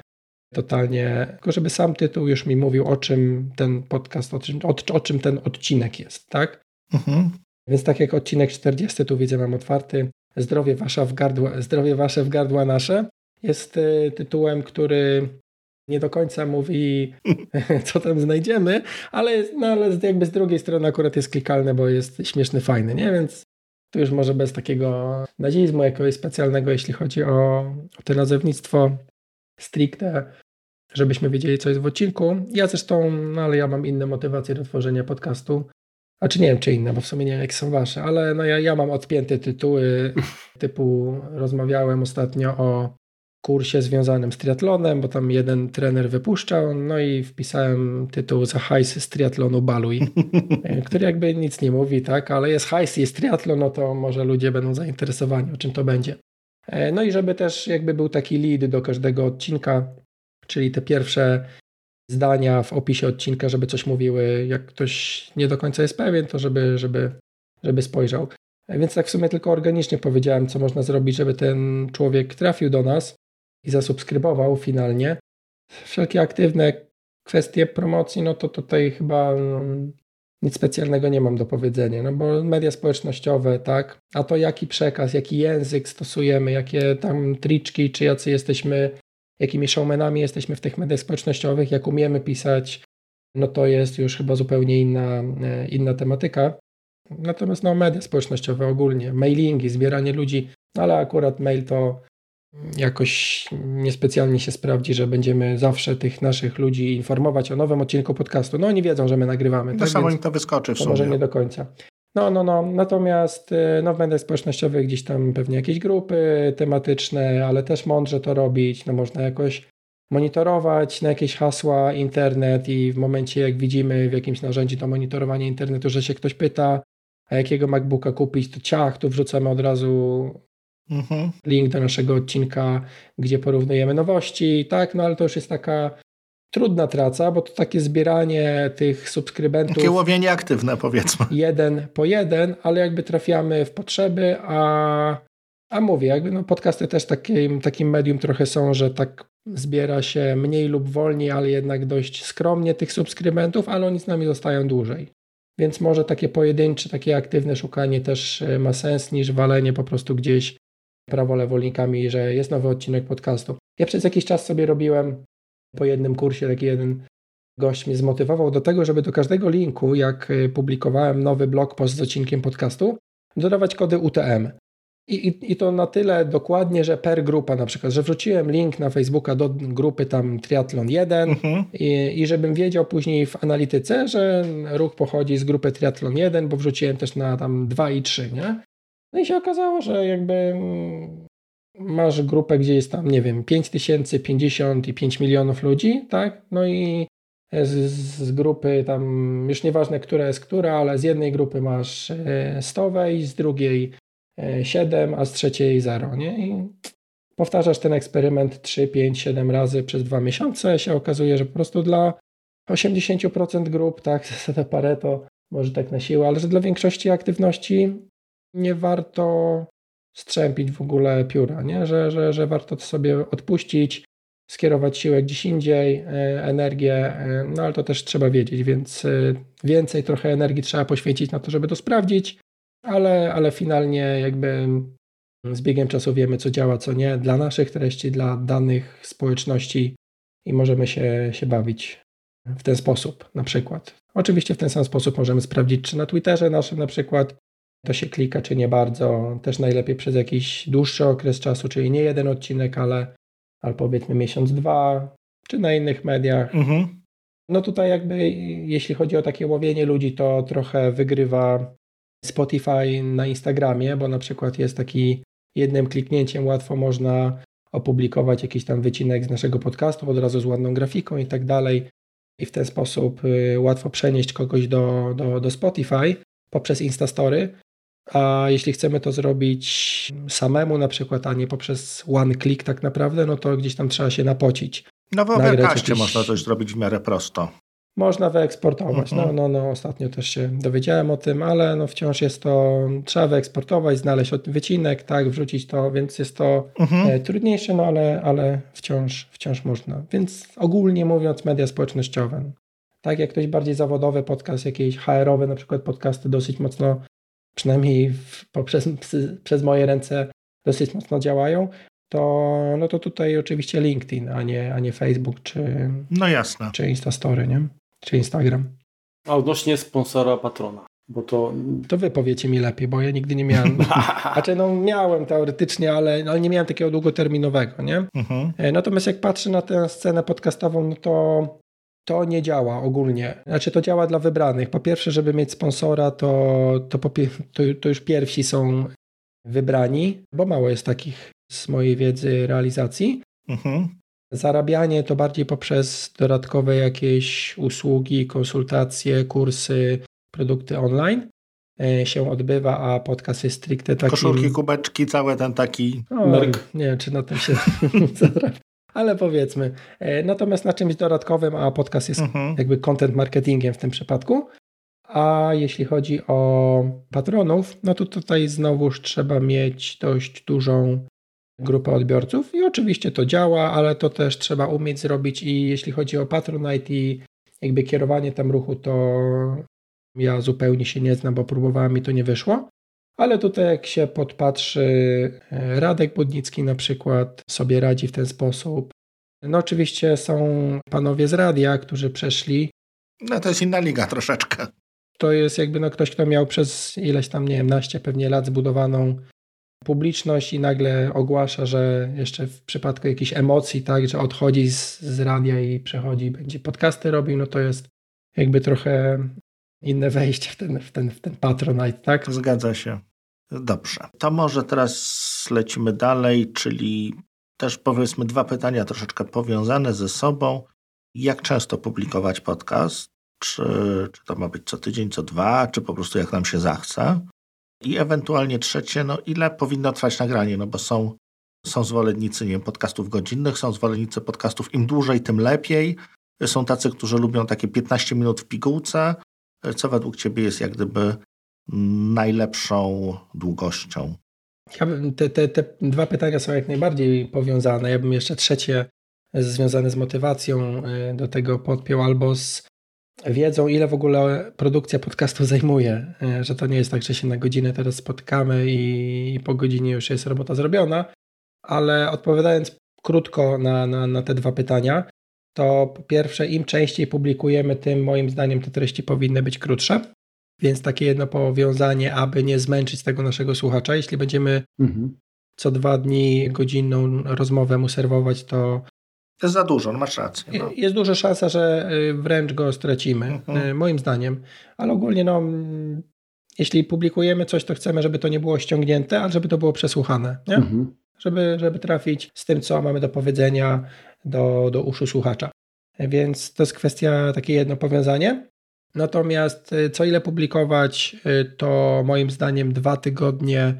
totalnie, tylko żeby sam tytuł już mi mówił, o czym ten podcast, o czym, o, o czym ten odcinek jest, tak? Mhm. Więc tak jak odcinek 40 tu widzę mam otwarty, Zdrowie, wasza w gardła, zdrowie wasze w gardła nasze jest y, tytułem, który nie do końca mówi, co tam znajdziemy, ale, no, ale jakby z drugiej strony akurat jest klikalny, bo jest śmieszny, fajny, nie? Więc tu już może bez takiego nazizmu jakiegoś specjalnego, jeśli chodzi o, o to nazewnictwo stricte, żebyśmy wiedzieli, co jest w odcinku. Ja zresztą, no ale ja mam inne motywacje do tworzenia podcastu. A czy nie wiem, czy inne, bo w sumie nie wiem, jak są wasze, ale no ja, ja mam odpięte tytuły, typu rozmawiałem ostatnio o kursie związanym z triatlonem, bo tam jeden trener wypuszczał, no i wpisałem tytuł za hajs z triatlonu Baluj, który jakby nic nie mówi, tak, ale jest hajs, jest triatlon, no to może ludzie będą zainteresowani, o czym to będzie. E, no i żeby też jakby był taki lead do każdego odcinka, czyli te pierwsze zdania w opisie odcinka, żeby coś mówiły, jak ktoś nie do końca jest pewien, to żeby, żeby, żeby spojrzał. E, więc tak w sumie tylko organicznie powiedziałem, co można zrobić, żeby ten człowiek trafił do nas i zasubskrybował finalnie. Wszelkie aktywne kwestie promocji, no to tutaj chyba no, nic specjalnego nie mam do powiedzenia, no bo media społecznościowe, tak, a to jaki przekaz, jaki język stosujemy, jakie tam triczki, czy jacy jesteśmy, jakimi showmanami jesteśmy w tych mediach społecznościowych, jak umiemy pisać, no to jest już chyba zupełnie inna, e, inna tematyka. Natomiast no, media społecznościowe ogólnie, mailingi, zbieranie ludzi, ale akurat mail to jakoś niespecjalnie się sprawdzi, że będziemy zawsze tych naszych ludzi informować o nowym odcinku podcastu. No oni wiedzą, że my nagrywamy. To tak? samo im to wyskoczy w sumie. Może nie do końca. No, no, no. Natomiast y, no, w mediach społecznościowych gdzieś tam pewnie jakieś grupy tematyczne, ale też mądrze to robić. No, można jakoś monitorować na jakieś hasła internet i w momencie jak widzimy w jakimś narzędziu do monitorowania internetu, że się ktoś pyta, a jakiego MacBooka kupić, to ciach, tu wrzucamy od razu Mhm. Link do naszego odcinka, gdzie porównujemy nowości, tak, no ale to już jest taka trudna traca, bo to takie zbieranie tych subskrybentów. Takie łowienie aktywne, powiedzmy. Jeden po jeden, ale jakby trafiamy w potrzeby, a, a mówię, jakby no podcasty też takim, takim medium trochę są, że tak zbiera się mniej lub wolniej, ale jednak dość skromnie tych subskrybentów, ale oni z nami zostają dłużej. Więc może takie pojedyncze, takie aktywne szukanie też e, ma sens niż walenie po prostu gdzieś prawo lewolnikami, że jest nowy odcinek podcastu. Ja przez jakiś czas sobie robiłem po jednym kursie, taki jeden gość mnie zmotywował do tego, żeby do każdego linku, jak y, publikowałem nowy blog post z odcinkiem podcastu, dodawać kody UTM. I, i, I, to na tyle dokładnie, że per grupa na przykład, że wrzuciłem link na Facebooka do grupy tam Triathlon 1 mhm. i, i żebym wiedział później w analityce, że ruch pochodzi z grupy Triathlon 1, bo wrzuciłem też na tam 2 i 3, nie? No i się okazało, że jakby mm, masz grupę, gdzie jest tam, nie wiem, 5 tysięcy, 50 i 5 milionów ludzi, tak? No i z, z, grupy tam, już nieważne, która jest która, ale z jednej grupy masz 100 e, wejść, z drugiej 7, e, a z trzeciej 0, nie? I powtarzasz ten eksperyment 3, 5, 7 razy przez dwa miesiące, się okazuje, że po prostu dla 80% grup, tak, zasada Pareto, może tak na siłę, ale że dla większości aktywności nie warto strzępić w ogóle pióra, nie? Że, że, że warto to sobie odpuścić, skierować siłę gdzieś indziej, e, energię, e, no ale to też trzeba wiedzieć, więc e, więcej trochę energii trzeba poświęcić na to, żeby to sprawdzić, ale, ale finalnie jakby z biegiem czasu wiemy, co działa, co nie, dla naszych treści, dla danych społeczności i możemy się, się bawić w ten sposób na przykład. Oczywiście w ten sam sposób możemy sprawdzić, czy na Twitterze naszym na przykład to się klika, czy nie bardzo. Też najlepiej przez jakiś dłuższy okres czasu, czyli nie jeden odcinek, ale, ale powiedzmy miesiąc, dwa, czy na innych mediach. Mhm. No tutaj jakby jeśli chodzi o takie łowienie ludzi, to trochę wygrywa Spotify na Instagramie, bo na przykład jest taki jednym kliknięciem łatwo można opublikować jakiś tam wycinek z naszego podcastu, od razu z ładną grafiką i tak dalej. I w ten sposób y, łatwo przenieść kogoś do, do, do Spotify poprzez Instastory. A jeśli chcemy to zrobić samemu na przykład, a nie poprzez one click tak naprawdę, no to gdzieś tam trzeba się napocić. No w Overcastie jakieś... można coś zrobić w miarę prosto. Można wyeksportować. No, mhm. no, no, ostatnio też się dowiedziałem o tym, ale no wciąż jest to, trzeba wyeksportować, znaleźć wycinek, tak, wrzucić to, więc jest to mhm. E, trudniejsze, no ale, ale wciąż, wciąż można. Więc ogólnie mówiąc, media społecznościowe. Tak jak ktoś bardziej zawodowy podcast, jakieś HR-owe na przykład podcasty dosyć mocno przynajmniej w, poprzez, przez moje ręce dosyć mocno działają, to, no to tutaj oczywiście LinkedIn, a nie, a nie Facebook czy, no jasne. czy Instastory, nie? czy Instagram. A odnośnie sponsora patrona, bo to... To wy powiecie mi lepiej, bo ja nigdy nie miałem. znaczy, no miałem teoretycznie, ale, ale nie miałem takiego długoterminowego, nie? Mhm. E, natomiast jak patrzę na tę scenę podcastową, no to to nie działa ogólnie. Znaczy to działa dla wybranych. Po pierwsze, żeby mieć sponsora, to, to, to, to już pierwsi są wybrani, bo mało jest takich z mojej wiedzy realizacji. Mhm. Zarabianie to bardziej poprzez dodatkowe jakieś usługi, konsultacje, kursy, produkty online e, się odbywa, a podcast jest stricte taki... Koszulki, kubeczki, cały ten taki... O. Nie wiem, czy na tym się zarabia. Ale powiedzmy. E, natomiast na czymś dodatkowym, a podcast jest mhm. jakby content marketingiem w tym przypadku. A jeśli chodzi o patronów, no to tutaj znowuż trzeba mieć dość dużą grupę odbiorców i oczywiście to działa, ale to też trzeba umieć zrobić i jeśli chodzi o Patronite i jakby kierowanie tam ruchu, to ja zupełnie się nie znam, bo próbowałem i to nie wyszło. Ale tutaj jak się podpatrzy, e, Radek Budnicki na przykład sobie radzi w ten sposób. No oczywiście są panowie z radia, którzy przeszli. No to jest inna liga troszeczkę. To jest jakby no ktoś, kto miał przez ileś tam, nie wiem, naście pewnie lat zbudowaną publiczność i nagle ogłasza, że jeszcze w przypadku jakichś emocji, tak, że odchodzi z, z radia i przechodzi, będzie podcasty robił, no to jest jakby trochę inne wejście w ten, w ten, w ten Patronite, tak? Zgadza się. Dobrze. To może teraz lecimy dalej, czyli też powiedzmy dwa pytania troszeczkę powiązane ze sobą. Jak często publikować podcast? Czy, czy to ma być co tydzień, co dwa, czy po prostu jak nam się zachce? I ewentualnie trzecie, no ile powinno trwać nagranie, no bo są, są zwolennicy nie wiem, podcastów godzinnych, są zwolennicy podcastów im dłużej, tym lepiej. Są tacy, którzy lubią takie 15 minut w pigułce. Co według Ciebie jest jak gdyby najlepszą długością? Ja bym, te, te, te dwa pytania są jak najbardziej powiązane. Ja bym jeszcze trzecie związane z motywacją y, do tego podpiął albo z wiedzą, ile w ogóle produkcja podcastu zajmuje. Y, że to nie jest tak, że się na godzinę teraz spotkamy i po godzinie już jest robota zrobiona. Ale odpowiadając krótko na, na, na te dwa pytania, to po pierwsze, im częściej publikujemy, tym moim zdaniem te treści powinny być krótsze. Więc takie jedno powiązanie, aby nie zmęczyć tego naszego słuchacza. Jeśli będziemy mhm. co dwa dni godzinną rozmowę mu serwować, to. To jest za dużo, no masz rację. No. Jest duża szansa, że y, wręcz go stracimy, mhm. Y, moim zdaniem. Ale ogólnie, no, jeśli publikujemy coś, to chcemy, żeby to nie było ściągnięte, ale żeby to było przesłuchane. Nie? Mhm. Żeby, żeby trafić z tym, co mamy do powiedzenia do, do uszu słuchacza. Więc to jest kwestia takie jedno powiązanie. Natomiast y, co ile publikować, y, to moim zdaniem dwa tygodnie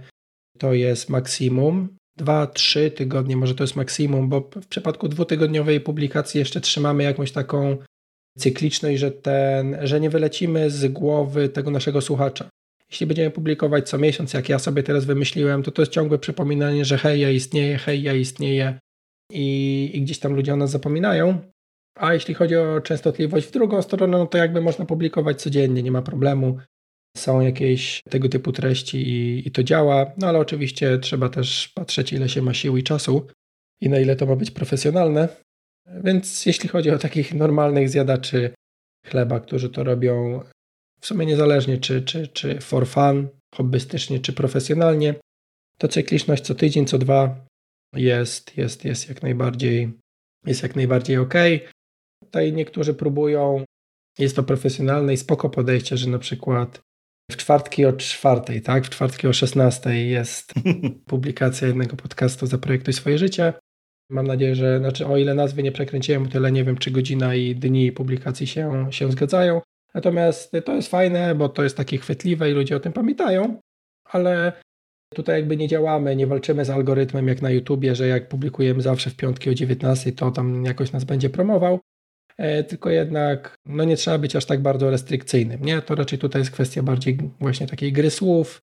to jest maksimum. Dwa, trzy tygodnie może to jest maksimum, bo w przypadku dwutygodniowej publikacji jeszcze trzymamy jakąś taką cykliczność, że, ten, że nie wylecimy z głowy tego naszego słuchacza. Jeśli będziemy publikować co miesiąc, jak ja sobie teraz wymyśliłem, to to jest ciągłe przypominanie, że hej, ja istnieję, hej, ja istnieję i, i gdzieś tam ludzie o nas zapominają. A jeśli chodzi o częstotliwość w drugą stronę, no to jakby można publikować codziennie, nie ma problemu. Są jakieś tego typu treści i, i to działa, no ale oczywiście trzeba też patrzeć, ile się ma sił i czasu i na ile to ma być profesjonalne. Więc jeśli chodzi o takich normalnych zjadaczy chleba, którzy to robią w sumie niezależnie czy, czy, czy for fun, hobbystycznie, czy profesjonalnie, to cykliczność co tydzień, co dwa jest, jest, jest jak najbardziej jest jak najbardziej ok. Tutaj niektórzy próbują, jest to profesjonalne i spoko podejście, że na przykład w czwartki o czwartej, tak? W czwartki o 16 jest publikacja jednego podcastu Zaprojektuj swoje życie. Mam nadzieję, że, znaczy o ile nazwy nie przekręciłem, tyle nie wiem, czy godzina i dni publikacji się, się zgadzają. Natomiast to jest fajne, bo to jest takie chwytliwe i ludzie o tym pamiętają, ale tutaj jakby nie działamy, nie walczymy z algorytmem jak na YouTubie, że jak publikujemy zawsze w piątki o 19, to tam jakoś nas będzie promował. E, tylko jednak no nie trzeba być aż tak bardzo restrykcyjnym. Nie? To raczej tutaj jest kwestia bardziej właśnie takiej gry słów,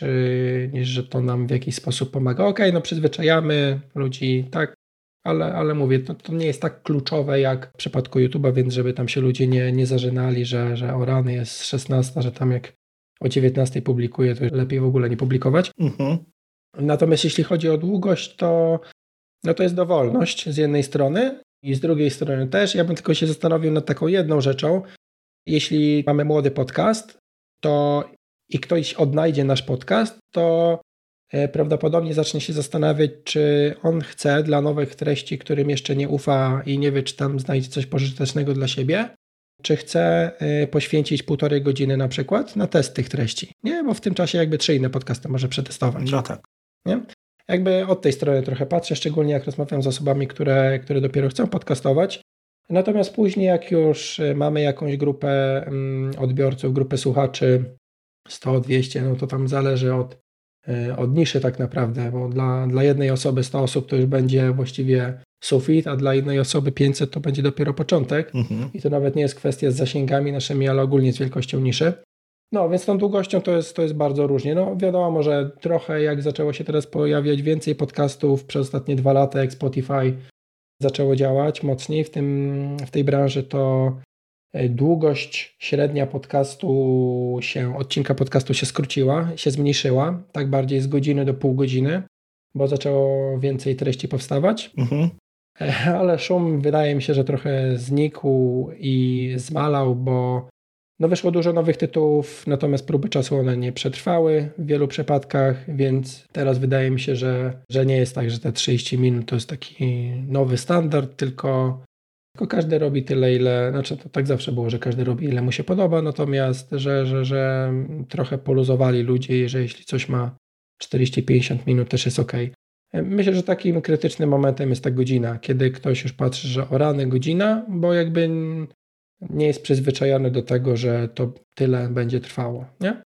czy, niż że to nam w jakiś sposób pomaga. Ok, no przyzwyczajamy ludzi, tak, ale, ale mówię, to, to nie jest tak kluczowe jak w przypadku YouTube'a, więc żeby tam się ludzie nie, nie zażynali, że, że o rany jest 16, że tam jak o 19 publikuję, to lepiej w ogóle nie publikować. Mhm. Natomiast jeśli chodzi o długość, to, no to jest dowolność z jednej strony i z drugiej strony też. Ja bym tylko się zastanowił nad taką jedną rzeczą. Jeśli mamy młody podcast, to i ktoś odnajdzie nasz podcast, to e, prawdopodobnie zacznie się zastanawiać, czy on chce dla nowych treści, którym jeszcze nie ufa i nie wie, czy tam znajdzie coś pożytecznego dla siebie, czy chce e, poświęcić półtorej godziny na przykład na test tych treści. Nie, bo w tym czasie jakby trzy inne podcasty może przetestować. No tak. Nie? Jakby od tej strony trochę patrzę, szczególnie jak rozmawiam z osobami, które, które dopiero chcą podcastować. Natomiast później, jak już e, mamy jakąś grupę mm, odbiorców, grupę słuchaczy, 100, 200, no to tam zależy od, e, od niszy tak naprawdę, bo dla, dla jednej osoby 100 osób to już będzie właściwie sufit, a dla innej osoby 500 to będzie dopiero początek. Mhm. I to nawet nie jest kwestia z zasięgami naszymi, ale ogólnie z wielkością niszy. No, więc tą długością to jest, to jest bardzo różnie. No, wiadomo, że trochę jak zaczęło się teraz pojawiać więcej podcastów przez ostatnie dwa lata, jak Spotify zaczęło działać mocniej w, tym, w tej branży, to e, długość średnia podcastu się, odcinka podcastu się skróciła, się zmniejszyła, tak bardziej z godziny do pół godziny, bo zaczęło więcej treści powstawać. Mhm. Ale szum wydaje mi się, że trochę znikł i zmalał, bo no wyszło dużo nowych tytułów, natomiast próby czasu one nie przetrwały w wielu przypadkach, więc teraz wydaje mi się, że, że nie jest tak, że te 30 minut to jest taki nowy standard, tylko, tylko każdy robi tyle, ile, znaczy to tak zawsze było, że każdy robi ile mu się podoba, natomiast, że, że, że trochę poluzowali ludzie, że jeśli coś ma 40-50 minut też jest ok. Myślę, że takim krytycznym momentem jest ta godzina, kiedy ktoś już patrzy, że o rany godzina, bo jakby nie jest przyzwyczajony do tego, że to tyle będzie trwało, nie?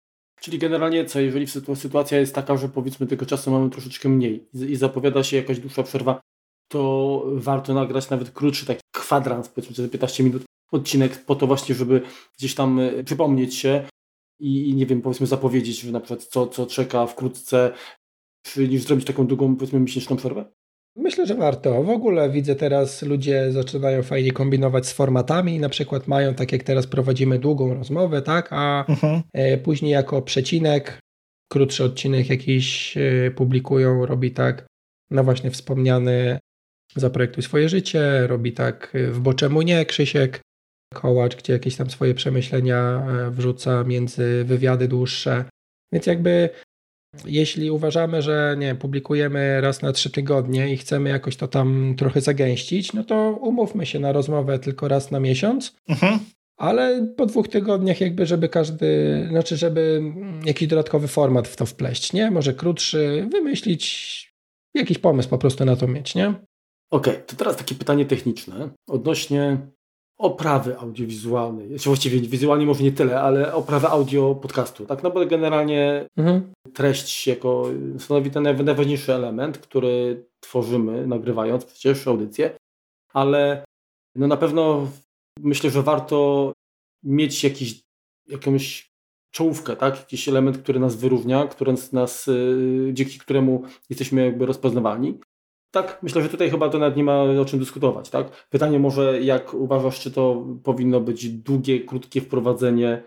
Czyli generalnie co, jeżeli sytuacja jest taka, że powiedzmy tego czasu mamy troszeczkę mniej i zapowiada się jakaś dłuższa przerwa, to warto nagrać nawet krótszy taki kwadrans, powiedzmy 15 minut odcinek po to właśnie, żeby gdzieś tam e, przypomnieć się i, nie wiem, powiedzmy zapowiedzieć że na przykład co, co czeka wkrótce, niż zrobić taką długą, powiedzmy miesięczną przerwę? Myślę, że warto. W ogóle widzę teraz ludzie zaczynają fajnie kombinować z formatami. Na przykład mają, tak jak teraz prowadzimy długą rozmowę, tak, a mhm. E, później jako przecinek, krótszy odcinek jakiś e, publikują, robi tak, no właśnie wspomniany Zaprojektuj swoje życie, robi tak e, w Bo czemu nie, Krzysiek Kołacz, gdzie jakieś tam swoje przemyślenia wrzuca między wywiady dłuższe. Więc jakby jeśli uważamy, że nie publikujemy raz na trzy tygodnie i chcemy jakoś to tam trochę zagęścić, no to umówmy się na rozmowę tylko raz na miesiąc. Mhm. Ale po dwóch tygodniach, jakby, żeby każdy, znaczy, żeby jakiś dodatkowy format w to wpleść, nie? Może krótszy, wymyślić jakiś pomysł po prostu na to mieć, nie? Okej, okay, to teraz takie pytanie techniczne odnośnie oprawy audiowizualnej. Znaczy właściwie wizualnie może nie tyle, ale oprawy audio podcastu. Tak, no bo generalnie mhm. treść jako stanowi ten najważniejszy element, który tworzymy, nagrywając przecież audycję, ale no na pewno myślę, że warto mieć jakiś, jakąś czołówkę, tak? jakiś element, który nas wyróżnia, który nas, y, dzięki któremu jesteśmy jakby rozpoznawalni tak, myślę, że tutaj chyba to nawet nie ma o czym dyskutować. Tak? Pytanie może, jak uważasz, czy to powinno być długie, krótkie wprowadzenie,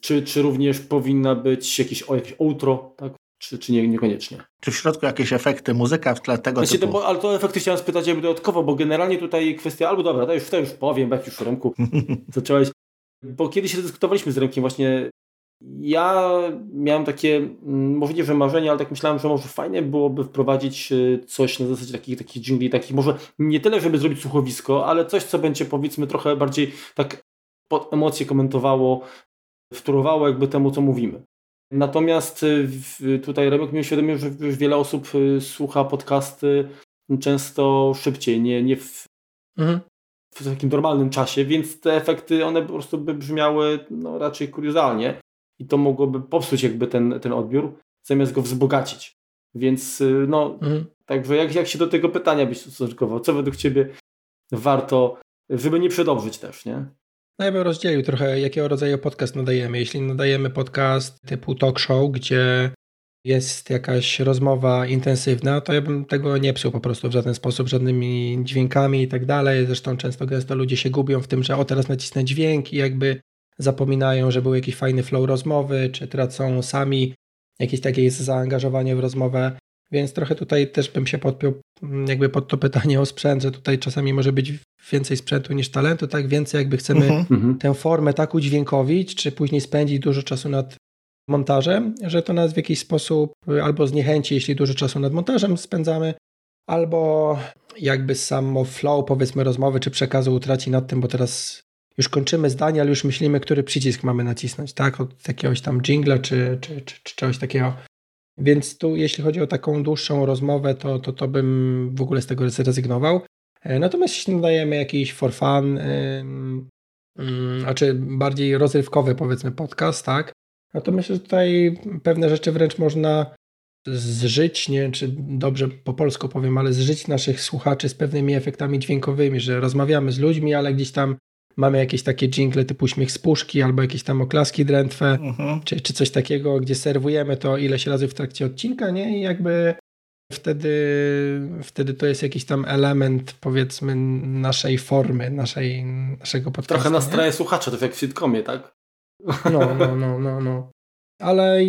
czy, czy również powinna być jakieś, o, jakieś outro, tak? czy, czy nie, niekoniecznie. Czy w środku jakieś efekty, muzyka w tle tego znaczy, typu? To, ale to efekty chciałem spytać jakby dodatkowo, bo generalnie tutaj kwestia, albo dobra, to już, to już powiem, jak już Remku zacząłeś, bo kiedyś dyskutowaliśmy z Remkiem właśnie ja miałem takie, mm, może nie, że marzenie, ale tak myślałem, że może fajnie byłoby wprowadzić y, coś na zasadzie takich, takich dżingli, takich może nie tyle, żeby zrobić słuchowisko, ale coś, co będzie powiedzmy trochę bardziej tak pod emocje komentowało, wtórowało jakby temu, co mówimy. Natomiast y, tutaj Remek mi uświadomił, że już wiele osób y, słucha podcasty często szybciej, nie, nie w, mhm. w takim normalnym czasie, więc te efekty, one po prostu by brzmiały no, raczej kuriozalnie i to mogłoby popsuć jakby ten, ten odbiór, zamiast go wzbogacić. Więc y, no, mhm. także jak, jak się do tego pytania byś ustosunkował? Co według Ciebie warto, żeby nie przedobrzyć też, nie? No ja bym rozdzielił trochę, jakiego rodzaju podcast nadajemy. Jeśli nadajemy podcast typu talk show, gdzie jest jakaś rozmowa intensywna, to ja bym tego nie psuł po prostu w żaden sposób, żadnymi dźwiękami i tak dalej. Zresztą często gęsto ludzie się gubią w tym, że o teraz nacisnę dźwięk i jakby zapominają, że był jakiś fajny flow rozmowy, czy tracą sami jakieś takie zaangażowanie w rozmowę. Więc trochę tutaj też bym się podpiął mm, jakby pod to pytanie o sprzęt, że tutaj czasami może być więcej sprzętu niż talentu, tak? Więcej jakby chcemy mhm. mhm. tę formę tak udźwiękowić, czy później spędzić dużo czasu nad montażem, że to nas w jakiś sposób albo zniechęci, jeśli dużo czasu nad montażem spędzamy, albo jakby samo flow, powiedzmy, rozmowy czy przekazu utraci nad tym, bo teraz już kończymy zdanie, ale już myślimy, który przycisk mamy nacisnąć, tak? Od jakiegoś tam jingla czy, czy, czy, czy czegoś takiego. Więc tu, jeśli chodzi o taką dłuższą rozmowę, to, to, to bym w ogóle z tego zrezygnował. E, natomiast jeśli nadajemy jakiś for fun, yy, znaczy bardziej rozrywkowy, powiedzmy, podcast, tak? No to myślę, że tutaj pewne rzeczy wręcz można zżyć, nie czy dobrze po polsku powiem, ale zżyć naszych słuchaczy z pewnymi efektami dźwiękowymi, że rozmawiamy z ludźmi, ale gdzieś tam mamy jakieś takie jingle typu śmiech z puszki albo jakieś tam oklaski drętwe, uh-huh. czy, czy coś takiego, gdzie serwujemy to ileś razy w trakcie odcinka, nie? I jakby wtedy, wtedy to jest jakiś tam element, powiedzmy, naszej formy, naszej, naszego podcastu. Trochę nastraje słuchacza, to jak w sitcomie, tak? No, no, no, no, no. Ale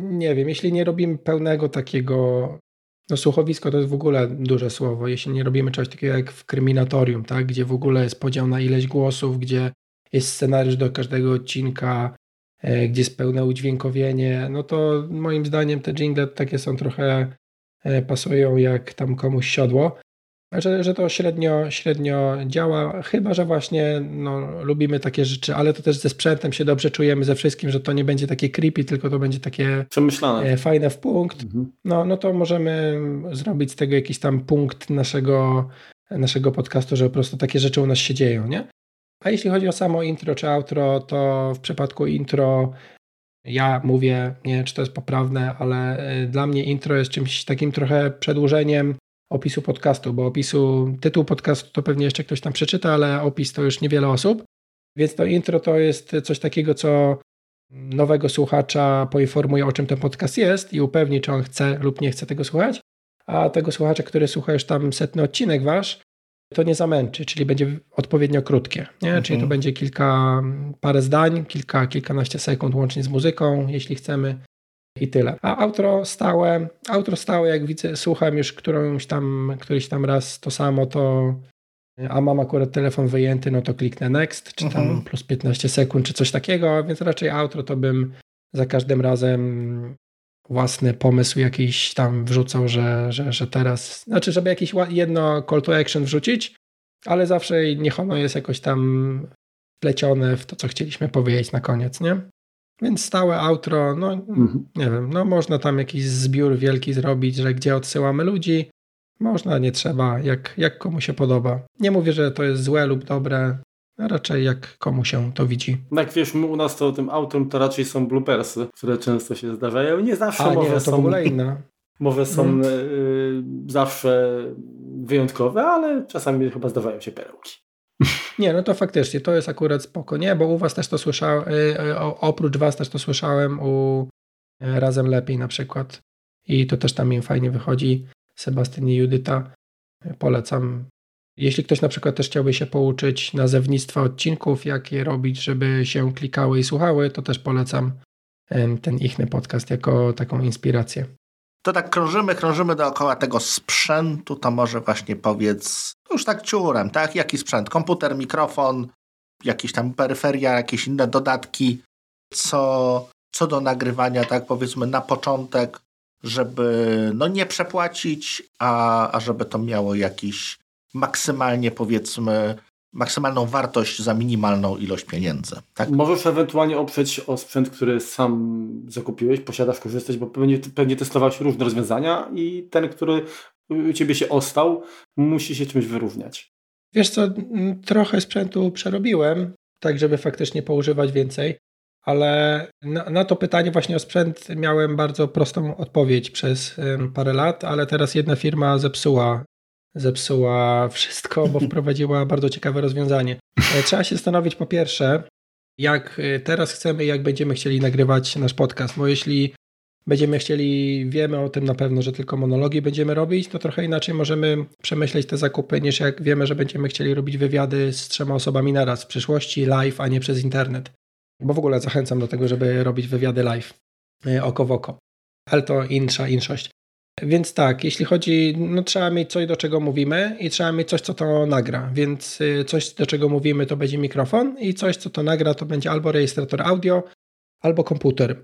nie wiem, jeśli nie robimy pełnego takiego no słuchowisko to jest w ogóle duże słowo. Jeśli nie robimy czegoś takiego jak w kryminatorium, tak? gdzie w ogóle jest podział na ileś głosów, gdzie jest scenariusz do każdego odcinka, e, gdzie jest pełne udźwiękowienie, no to moim zdaniem te jingle takie są trochę e, pasują jak tam komuś siodło że, że to średnio, średnio działa, chyba że właśnie no, lubimy takie rzeczy, ale to też ze sprzętem się dobrze czujemy ze wszystkim, że to nie będzie takie creepy, tylko to będzie takie przemyślane, e, fajne w punkt. Mhm. No, no to możemy zrobić z tego jakiś tam punkt naszego, naszego podcastu, że po prostu takie rzeczy u nas się dzieją, nie? A jeśli chodzi o samo intro czy outro, to w przypadku intro ja mówię, nie wiem czy to jest poprawne, ale e, dla mnie intro jest czymś takim trochę przedłużeniem opisu podcastu, bo opisu, tytuł podcastu to pewnie jeszcze ktoś tam przeczyta, ale opis to już niewiele osób. Więc to intro to jest coś takiego, co nowego słuchacza poinformuje, o czym ten podcast jest i upewni, czy on chce lub nie chce tego słuchać. A tego słuchacza, który słucha już tam setny odcinek wasz, to nie zamęczy, czyli będzie odpowiednio krótkie. Nie? Mhm. Czyli to będzie kilka, parę zdań, kilka, kilkanaście sekund łącznie z muzyką, jeśli chcemy i tyle. A outro stałe, outro stałe, jak widzę, słucham już którąś tam, któryś tam raz to samo, to a mam akurat telefon wyjęty, no to kliknę next, czy tam mhm. plus 15 sekund, czy coś takiego, więc raczej outro to bym za każdym razem własny pomysł jakiś tam wrzucał, że, że, że teraz, znaczy, żeby jakieś jedno call to action wrzucić, ale zawsze niech ono jest jakoś tam wplecione w to, co chcieliśmy powiedzieć na koniec, nie? Więc stałe outro, no mhm. nie wiem, no można tam jakiś zbiór wielki zrobić, że gdzie odsyłamy ludzi. Można, nie trzeba, jak, jak komu się podoba. Nie mówię, że to jest złe lub dobre, a raczej jak komu się to widzi. No jak wiesz, u nas to tym autem to raczej są bloopersy, które często się zdarzają. Nie zawsze a, nie, to są... w ogóle inna. Może są hmm. y, zawsze wyjątkowe, ale czasami chyba zdarzają się perełki. Nie, no to faktycznie, to jest akurat spoko, nie? Bo u was też to słyszałem, y, y, oprócz was też to słyszałem u y, Razem Lepiej na przykład. I to też tam im fajnie wychodzi. Sebastian i Judyta. Polecam. Jeśli ktoś na przykład też chciałby się pouczyć nazewnictwa odcinków, jak je robić, żeby się klikały i słuchały, to też polecam ten ichny podcast jako taką inspirację to tak krążymy, krążymy dookoła tego sprzętu, to może właśnie powiedz, już tak ciurem, tak? Jaki sprzęt? Komputer, mikrofon, jakieś tam peryferia, jakieś inne dodatki, co, co do nagrywania, tak powiedzmy na początek, żeby no nie przepłacić, a, a żeby to miało jakiś maksymalnie powiedzmy maksymalną wartość za minimalną ilość pieniędzy. Tak? Możesz ewentualnie oprzeć o sprzęt, który sam zakupiłeś, posiadasz, korzystać, bo pewnie, pewnie testowałeś różne rozwiązania i ten, który Ciebie się ostał, musi się czymś wyróżniać. Wiesz co, trochę sprzętu przerobiłem, tak żeby faktycznie poużywać więcej, ale na, na, to pytanie właśnie o sprzęt miałem bardzo prostą odpowiedź przez parę lat, ale teraz jedna firma zepsuła zepsuła wszystko, bo wprowadziła bardzo ciekawe rozwiązanie. E, trzeba się zastanowić po pierwsze, jak e, teraz chcemy, jak będziemy chcieli nagrywać nasz podcast, bo jeśli będziemy chcieli, wiemy o tym na pewno, że tylko monologi będziemy robić, to trochę inaczej możemy przemyśleć te zakupy, niż jak wiemy, że będziemy chcieli robić wywiady z trzema osobami naraz w przyszłości, live, a nie przez internet. bo w ogóle zachęcam do tego, żeby robić wywiady live y, oko w oko. Ale to insza inszość. Więc tak, jeśli chodzi, no trzeba mieć coś, do czego mówimy i trzeba mieć coś, co to nagra. Więc y, coś, do czego mówimy, to będzie mikrofon i coś, co to nagra, to będzie albo rejestrator audio, albo komputer.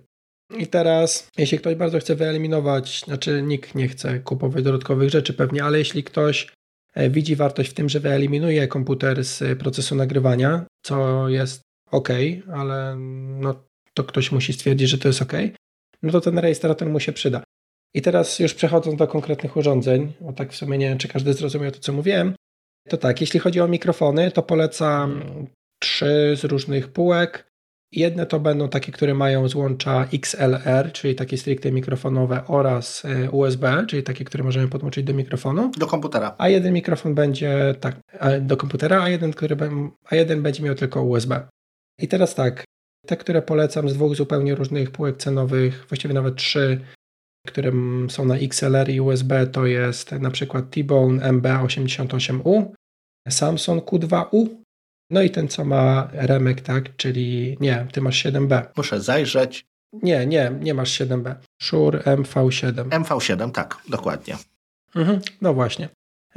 I teraz, jeśli ktoś bardzo chce wyeliminować, znaczy nikt nie chce kupować dodatkowych rzeczy pewnie, ale jeśli ktoś e, widzi wartość w tym, że wyeliminuje komputer z procesu nagrywania, co jest ok, ale no, to ktoś musi stwierdzić, że to jest ok, no to ten rejestrator mu się przyda. I teraz już przechodząc do konkretnych urządzeń, bo tak w sumie nie wiem, czy każdy zrozumiał to, co mówiłem, to tak, jeśli chodzi o mikrofony, to polecam trzy z różnych półek. Jedne to będą takie, które mają złącza XLR, czyli takie stricte mikrofonowe oraz e, USB, czyli takie, które możemy podłączyć do mikrofonu. Do komputera. A jeden mikrofon będzie tak, do komputera, a jeden, który, a jeden będzie miał tylko USB. I teraz tak, te, które polecam z dwóch zupełnie różnych półek cenowych, właściwie nawet trzy, które są na XLR i USB, to jest na przykład T-Bone MB88U, Samsung Q2U, no i ten, co ma remek, tak, czyli nie, ty masz 7B. Muszę zajrzeć. Nie, nie, nie masz 7B. Shure MV7. MV7, tak, dokładnie. Mhm, no właśnie.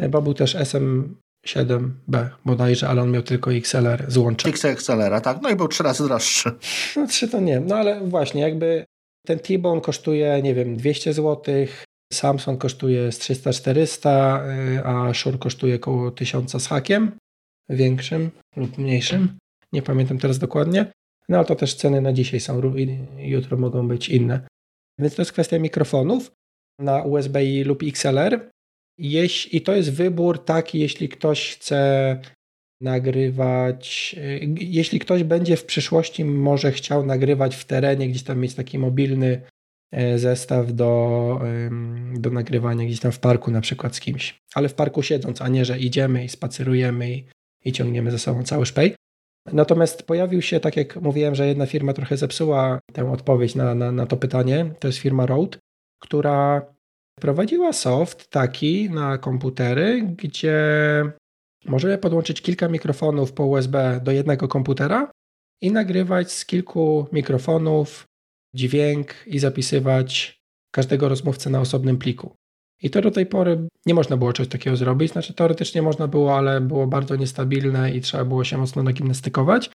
Bo był też SM7B bodajże, ale on miał tylko XLR złącze. XLR, tak, no i był trzy razy droższy. No trzy to nie, no ale właśnie, jakby ten T-Bone kosztuje, nie wiem, 200 zł, Samsung kosztuje z 300-400, y, a Shure kosztuje około 1000 z hakiem, większym lub mniejszym. Nie pamiętam teraz dokładnie. No ale to też ceny na dzisiaj są, jutro mogą być inne. Więc to jest kwestia mikrofonów na USB lub XLR. I to jest wybór taki, jeśli ktoś chce nagrywać. Y, jeśli ktoś będzie w przyszłości może chciał nagrywać w terenie, gdzieś tam mieć taki mobilny e, zestaw do, do nagrywania gdzieś tam w parku na przykład z kimś. Ale w parku siedząc, a nie, że idziemy i spacerujemy i, i ciągniemy ze sobą cały szpej. Natomiast pojawił się, tak jak mówiłem, że jedna firma trochę zepsuła tę odpowiedź na, na, na to pytanie. To jest firma Rode, która wprowadziła soft taki na komputery, gdzie Możemy podłączyć kilka mikrofonów po USB do jednego komputera i nagrywać z kilku mikrofonów dźwięk i zapisywać każdego rozmówcę na osobnym pliku. I to do tej pory nie można było czegoś takiego zrobić. Znaczy, teoretycznie można było, ale było bardzo niestabilne i trzeba było się mocno nagimnastykować.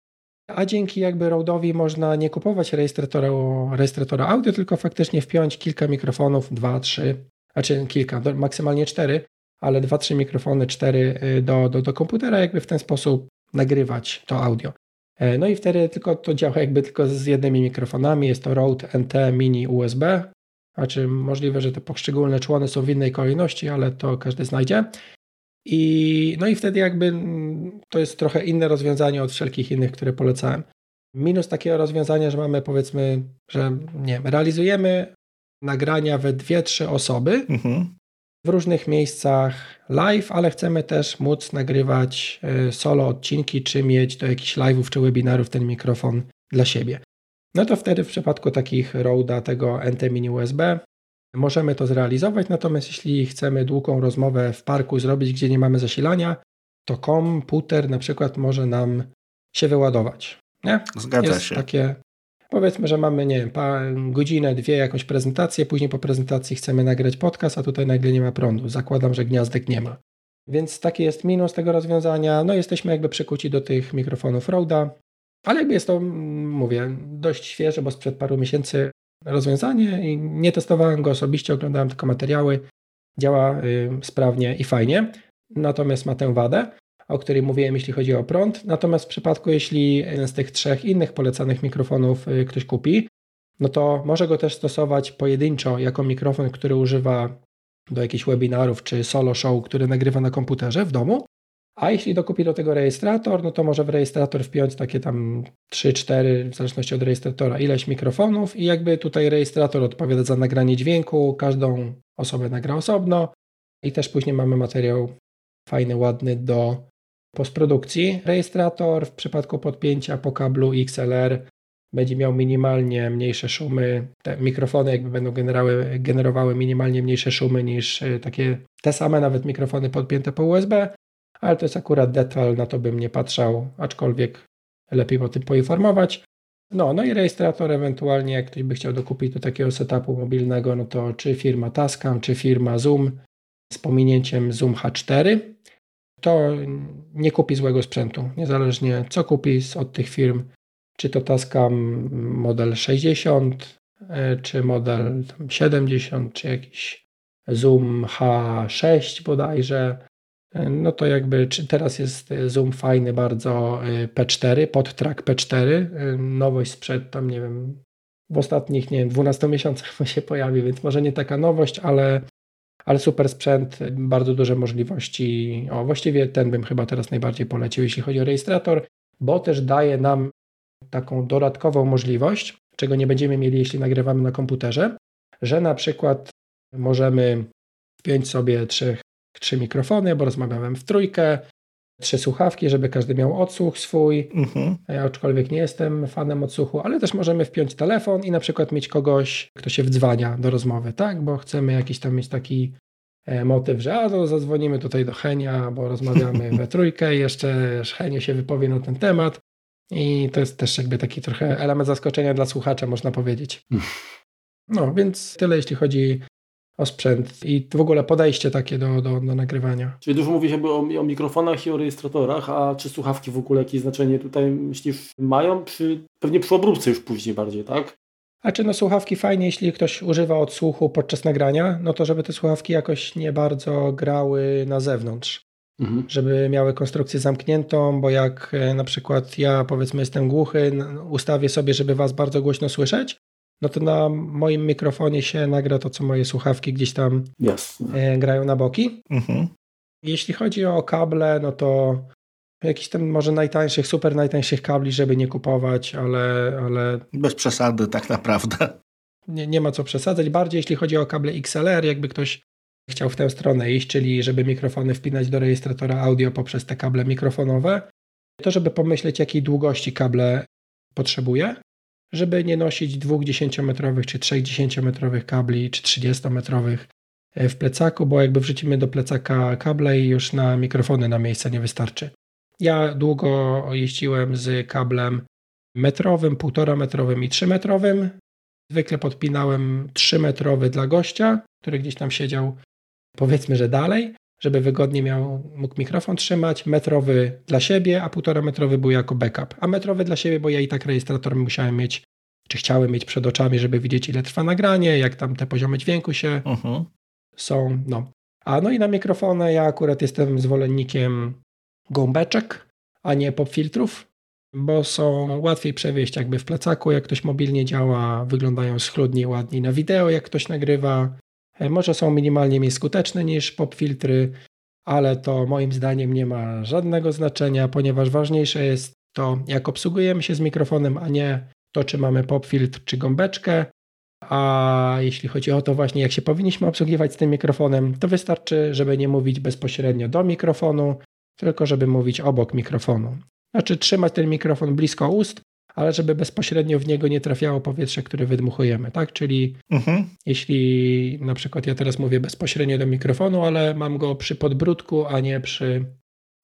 A dzięki jakby Rode'owi można nie kupować rejestratora, rejestratora audio, tylko faktycznie wpiąć kilka mikrofonów, dwa, trzy, znaczy kilka, maksymalnie cztery, ale dwa, trzy mikrofony, cztery y, do, do, do komputera, jakby w ten sposób nagrywać to audio. E, no i wtedy tylko to działa jakby tylko z jednymi mikrofonami. Jest to Rode NT Mini USB. Znaczy możliwe, że te poszczególne człony są w innej kolejności, ale to każdy znajdzie. I, no i wtedy jakby mm, to jest trochę inne rozwiązanie od wszelkich innych, które polecałem. Minus takiego rozwiązania, że mamy powiedzmy, że nie realizujemy nagrania we dwie, trzy osoby, mhm w różnych miejscach live, ale chcemy też móc nagrywać e, solo odcinki, czy mieć do jakichś live'ów czy webinarów ten mikrofon dla siebie. No to wtedy w przypadku takich Roda, tego NT Mini USB, możemy to zrealizować, natomiast jeśli chcemy długą rozmowę w parku zrobić, gdzie nie mamy zasilania, to komputer na przykład może nam się wyładować. Nie? Zgadza Jest się. Takie Powiedzmy, że mamy, nie wiem, godzinę, dwie jakąś prezentację, później po prezentacji chcemy nagrać podcast, a tutaj nagle nie ma prądu. Zakładam, że gniazdek nie ma. Więc taki jest minus tego rozwiązania. No jesteśmy jakby przykuci do tych mikrofonów Roda, ale jakby jest to, mówię, dość świeże, bo sprzed paru miesięcy rozwiązanie i nie testowałem go osobiście, oglądałem tylko materiały. Działa y, sprawnie i fajnie, natomiast ma tę wadę, o której mówiłem, jeśli chodzi o prąd. Natomiast w przypadku, jeśli jeden z tych trzech innych polecanych mikrofonów y, ktoś kupi, no to może go też stosować pojedynczo jako mikrofon, który używa do jakichś webinarów czy solo show, który nagrywa na komputerze w domu. A jeśli dokupi do tego rejestrator, no to może w rejestrator wpiąć takie tam 3-4, w zależności od rejestratora, ileś mikrofonów i jakby tutaj rejestrator odpowiada za nagranie dźwięku, każdą osobę nagra osobno i też później mamy materiał fajny, ładny do postprodukcji. Rejestrator w przypadku podpięcia po kablu XLR będzie miał minimalnie mniejsze szumy. Te mikrofony jakby będą generowały minimalnie mniejsze szumy niż e, takie te same nawet mikrofony podpięte po USB, ale to jest akurat detal, na to bym nie patrzał, aczkolwiek lepiej o tym poinformować. No, no i rejestrator ewentualnie, jak ktoś by chciał dokupić do takiego setupu mobilnego, no to czy firma Tascam, czy firma Zoom z pominięciem Zoom H4, to nie kupi złego sprzętu. Niezależnie co kupi od tych firm, czy to Tascam model 60, e, czy model 70, czy jakiś Zoom H6 bodajże, no to jakby teraz jest Zoom fajny bardzo e, P4, pod track P4, nowość sprzed tam nie wiem, w ostatnich nie wiem, 12 miesiącach się pojawi, więc może nie taka nowość, ale ale super sprzęt, bardzo duże możliwości. O, właściwie ten bym chyba teraz najbardziej polecił, jeśli chodzi o rejestrator, bo też daje nam taką dodatkową możliwość, czego nie będziemy mieli, jeśli nagrywamy na komputerze, że na przykład możemy wpiąć sobie trzy, trzy mikrofony, bo rozmawiamy w trójkę, trzy słuchawki, żeby każdy miał odsłuch swój. Mhm. Ja aczkolwiek nie jestem fanem odsłuchu, ale też możemy wpiąć telefon i na przykład mieć kogoś, kto się wdzwania do rozmowy, tak? Bo chcemy jakiś tam mieć taki e, motyw, że a to zadzwonimy tutaj do Henia, bo rozmawiamy we trójkę jeszcze Henio się wypowie na ten temat. I to jest też jakby taki trochę element zaskoczenia dla słuchacza, można powiedzieć. No, więc tyle jeśli chodzi o sprzęt i w ogóle podejście takie do, do, do nagrywania. Czyli dużo mówisz jakby o, o, mikrofonach i o rejestratorach, a czy słuchawki w ogóle jakieś znaczenie tutaj myślisz mają? Przy, pewnie przy obróbce już później bardziej, tak? A czy no słuchawki fajnie, jeśli ktoś używa odsłuchu podczas nagrania, no to żeby te słuchawki jakoś nie bardzo grały na zewnątrz. Mhm. Żeby miały konstrukcję zamkniętą, bo jak e, na przykład ja powiedzmy jestem głuchy, ustawię sobie, żeby was bardzo głośno słyszeć, no to na moim mikrofonie się nagra to, co moje słuchawki gdzieś tam Jasne. grają na boki. Mhm. Jeśli chodzi o kable, no to jakiś tam może najtańszych, super najtańszych kabli, żeby nie kupować, ale... ale Bez przesady tak naprawdę. Nie, nie ma co przesadzać. Bardziej jeśli chodzi o kable XLR, jakby ktoś chciał w tę stronę iść, czyli żeby mikrofony wpinać do rejestratora audio poprzez te kable mikrofonowe, to żeby pomyśleć, jakiej długości kable potrzebuje żeby nie nosić dwóch 10-metrowych, czy trzech 10-metrowych kabli, czy 30-metrowych e, w plecaku, bo jakby wrzucimy do plecaka kable i już na mikrofony na miejsce nie wystarczy. Ja długo jeździłem z kablem metrowym, półtora metrowym i 3 metrowym. Zwykle podpinałem 3 metrowy dla gościa, który gdzieś tam siedział powiedzmy, że dalej, żeby wygodnie miał, mógł mikrofon trzymać, metrowy dla siebie, a półtora metrowy był jako backup. A metrowy dla siebie, bo ja i tak rejestrator musiałem mieć, czy chciałem mieć przed oczami, żeby widzieć ile trwa nagranie, jak tam te poziomy dźwięku się uh-huh. są. No. A no i na mikrofony ja akurat jestem zwolennikiem gąbeczek, a nie popfiltrów, bo są łatwiej przewieźć jakby w plecaku, jak ktoś mobilnie działa, wyglądają schludniej, ładniej na wideo, jak ktoś nagrywa, może są minimalnie mniej skuteczne niż pop filtry, ale to moim zdaniem nie ma żadnego znaczenia, ponieważ ważniejsze jest to, jak obsługujemy się z mikrofonem, a nie to, czy mamy pop filtr czy gąbeczkę. A jeśli chodzi o to właśnie, jak się powinniśmy obsługiwać z tym mikrofonem, to wystarczy, żeby nie mówić bezpośrednio do mikrofonu, tylko żeby mówić obok mikrofonu. Znaczy trzymać ten mikrofon blisko ust, ale żeby bezpośrednio w niego nie trafiało powietrze, które wydmuchujemy, tak? Czyli mhm. jeśli na przykład ja teraz mówię bezpośrednio do mikrofonu, ale mam go przy podbródku, a nie przy,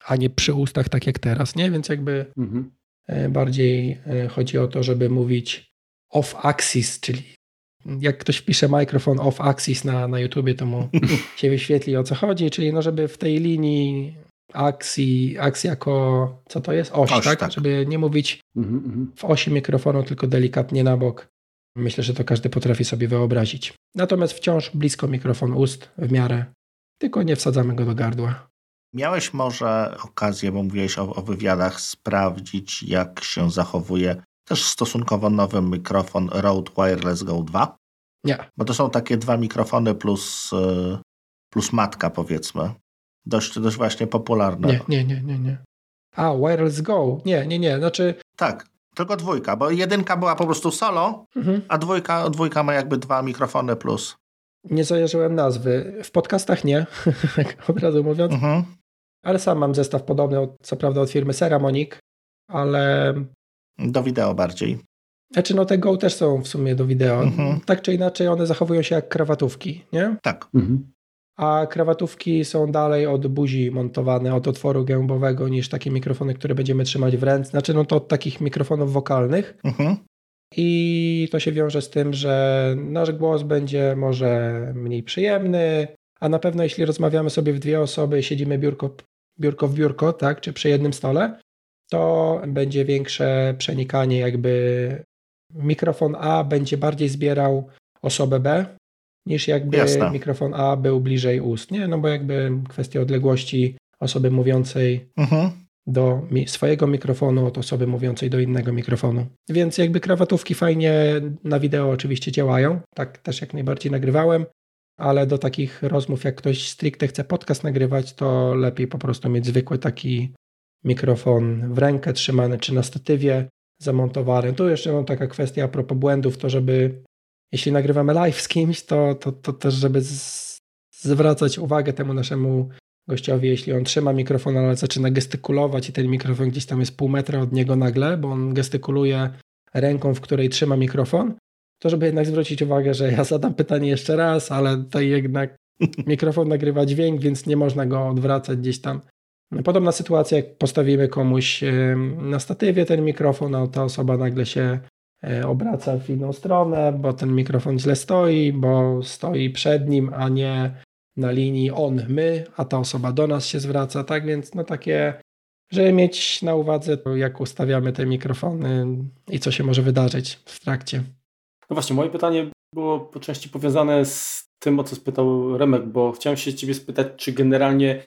a nie przy ustach, tak jak teraz, nie? Więc jakby mhm. E, bardziej e, chodzi o to, żeby mówić off-axis, czyli jak ktoś wpisze mikrofon off-axis na, na YouTubie, to mu się wyświetli o co chodzi, czyli no, żeby w tej linii akcji, akcji jako, co to jest? Oś, Oś tak? tak? Żeby nie mówić mhm, mhm. w osi mikrofonu, tylko delikatnie na bok. Myślę, że to każdy potrafi sobie wyobrazić. Natomiast wciąż blisko mikrofon ust w miarę, tylko nie wsadzamy go do gardła. Miałeś może okazję, bo mówiłeś o, o wywiadach, sprawdzić, jak się zachowuje też stosunkowo nowy mikrofon Rode Wireless Go 2? Nie. Bo to są takie dwa mikrofony plus, y, plus matka, powiedzmy dość, dość właśnie popularne. Nie, nie, nie, nie, nie. A, Wireless Go. Nie, nie, nie. Znaczy... Tak, tylko dwójka, bo jedynka była po prostu solo, mhm. a dwójka, dwójka ma jakby dwa mikrofony plus. Nie zajarzyłem nazwy. W podcastach nie, tak od razu mówiąc. Mhm. Ale sam mam zestaw podobny, co prawda od firmy Ceramonic, ale... Do wideo bardziej. Znaczy, no te Go też są w sumie do wideo. Mhm. Tak czy inaczej one zachowują się jak krawatówki, nie? Tak. Mhm a krawatówki są dalej od buzi montowane, od otworu gębowego niż takie mikrofony, które będziemy trzymać w ręce. Znaczy, no to od takich mikrofonów wokalnych. Mhm. i to się wiąże z tym, że nasz głos będzie może mniej przyjemny, a na pewno jeśli rozmawiamy sobie w dwie osoby, siedzimy biurko, biurko w biurko, tak, czy przy jednym stole, to będzie większe przenikanie, jakby mikrofon A będzie bardziej zbierał osobę B, niż jakby Jasne. mikrofon A był bliżej ust, nie? No bo jakby kwestia odległości osoby mówiącej mhm. do swojego mikrofonu od osoby mówiącej do innego mikrofonu. Więc jakby krawatówki fajnie na wideo oczywiście działają, tak też jak najbardziej nagrywałem, ale do takich rozmów, jak ktoś stricte chce podcast nagrywać, to lepiej po prostu mieć zwykły taki mikrofon w rękę trzymany, czy na statywie zamontowany. Tu jeszcze taka kwestia a propos błędów, to żeby jeśli nagrywamy live z kimś, to, to, to też żeby zwracać uwagę temu naszemu gościowi, jeśli on trzyma mikrofon, ale zaczyna gestykulować i ten mikrofon gdzieś tam jest pół metra od niego nagle, bo on gestykuluje ręką, w której trzyma mikrofon, to żeby jednak zwrócić uwagę, że ja zadam pytanie jeszcze raz, ale tutaj jednak mikrofon nagrywa dźwięk, więc nie można go odwracać gdzieś tam. Podobna sytuacja, jak postawimy komuś na statywie ten mikrofon, a ta osoba nagle się obraca w inną stronę, bo ten mikrofon źle stoi, bo stoi przed nim, a nie na linii on, my, a ta osoba do nas się zwraca, tak więc no takie, żeby mieć na uwadze jak ustawiamy te mikrofony i co się może wydarzyć w trakcie. No właśnie, moje pytanie było po części powiązane z tym, o co spytał Remek, bo chciałem się Ciebie spytać, czy generalnie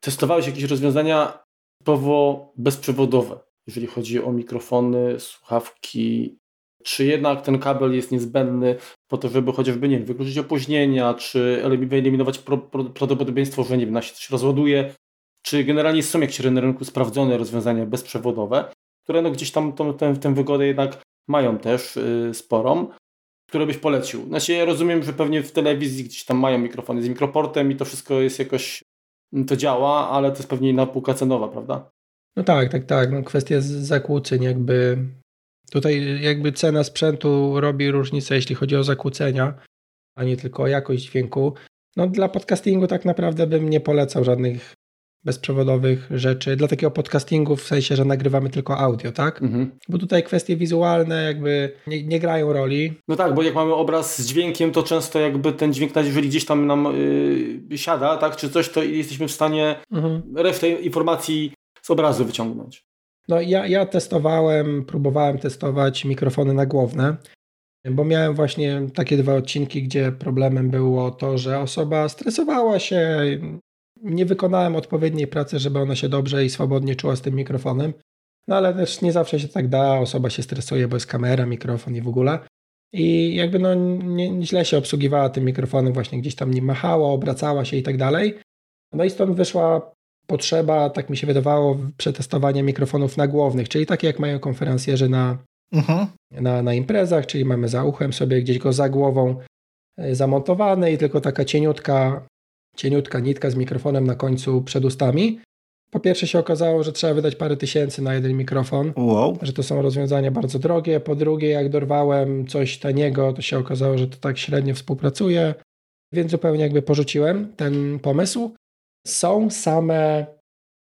testowałeś jakieś rozwiązania typowo bezprzewodowe, jeżeli chodzi o mikrofony, słuchawki, czy jednak ten kabel jest niezbędny po to, żeby chociażby nie wiem, wykluczyć opóźnienia, czy wyeliminować prawdopodobieństwo, że nie wiem, się coś rozładuje, czy generalnie są jakieś na rynku sprawdzone rozwiązania bezprzewodowe, które no gdzieś tam tę, wygodę jednak mają też yy, sporą, które byś polecił. Znaczy ja rozumiem, że pewnie w telewizji gdzieś tam mają mikrofony z mikroportem i to wszystko jest jakoś, to działa, ale to jest pewnie inna półka cenowa, prawda? No tak, tak, tak. No kwestia zakłóceń jakby Tutaj jakby cena sprzętu robi różnicę, jeśli chodzi o zakłócenia, a nie tylko o jakość dźwięku. No dla podcastingu tak naprawdę bym nie polecał żadnych bezprzewodowych rzeczy. Dla takiego podcastingu w sensie, że nagrywamy tylko audio, tak? Mhm. Bo tutaj kwestie wizualne jakby nie, nie, grają roli. No tak, bo jak mamy obraz z dźwiękiem, to często jakby ten dźwięk, jeżeli gdzieś tam nam yy, siada, tak, czy coś, to jesteśmy w stanie mhm. resztę informacji z obrazu wyciągnąć. No ja, ja testowałem, próbowałem testować mikrofony nagłowne, bo miałem właśnie takie dwa odcinki, gdzie problemem było to, że osoba stresowała się, nie wykonałem odpowiedniej pracy, żeby ona się dobrze i swobodnie czuła z tym mikrofonem. No ale też nie zawsze się tak da, osoba się stresuje, bo jest kamera, mikrofon i w ogóle. I jakby no nie, źle się obsługiwała tym mikrofonem, właśnie gdzieś tam nie machała, obracała się i tak dalej. No i stąd wyszła potrzeba, tak mi się wydawało, przetestowania mikrofonów nagłownych, czyli takie jak mają konferencjerzy na, uh-huh. na, na imprezach, czyli mamy za uchem sobie gdzieś go za głową e, zamontowany i tylko taka cieniutka, cieniutka nitka z mikrofonem na końcu przed ustami. Po pierwsze się okazało, że trzeba wydać parę tysięcy na jeden mikrofon, wow. że to są rozwiązania bardzo drogie. Po drugie, jak dorwałem coś taniego, to się okazało, że to tak średnio współpracuje, więc zupełnie jakby porzuciłem ten pomysł. Są same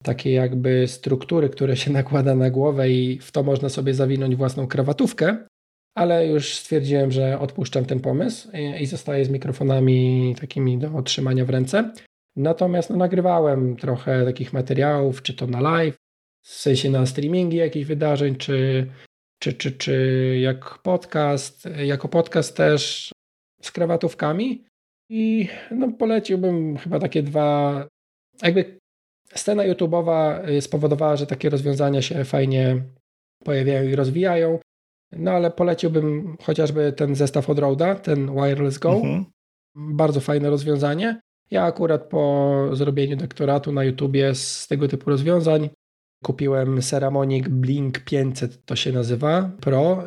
takie jakby struktury, które się nakłada na głowę i w to można sobie zawinąć własną krawatówkę, ale już stwierdziłem, że odpuszczam ten pomysł i zostaję z mikrofonami takimi do otrzymania w ręce. Natomiast no, nagrywałem trochę takich materiałów, czy to na live, w sensie na streamingi jakichś wydarzeń, czy, czy, czy, czy jak podcast, jako podcast też z krawatówkami. I no, poleciłbym chyba takie dwa jakby scena YouTube'owa y, spowodowała, że takie rozwiązania się fajnie pojawiają i rozwijają. No ale poleciłbym chociażby ten zestaw od Roda, ten Wireless Go. Mhm. Bardzo fajne rozwiązanie. Ja akurat po zrobieniu doktoratu na YouTubie z tego typu rozwiązań kupiłem Ceramonic Blink 500, to się nazywa Pro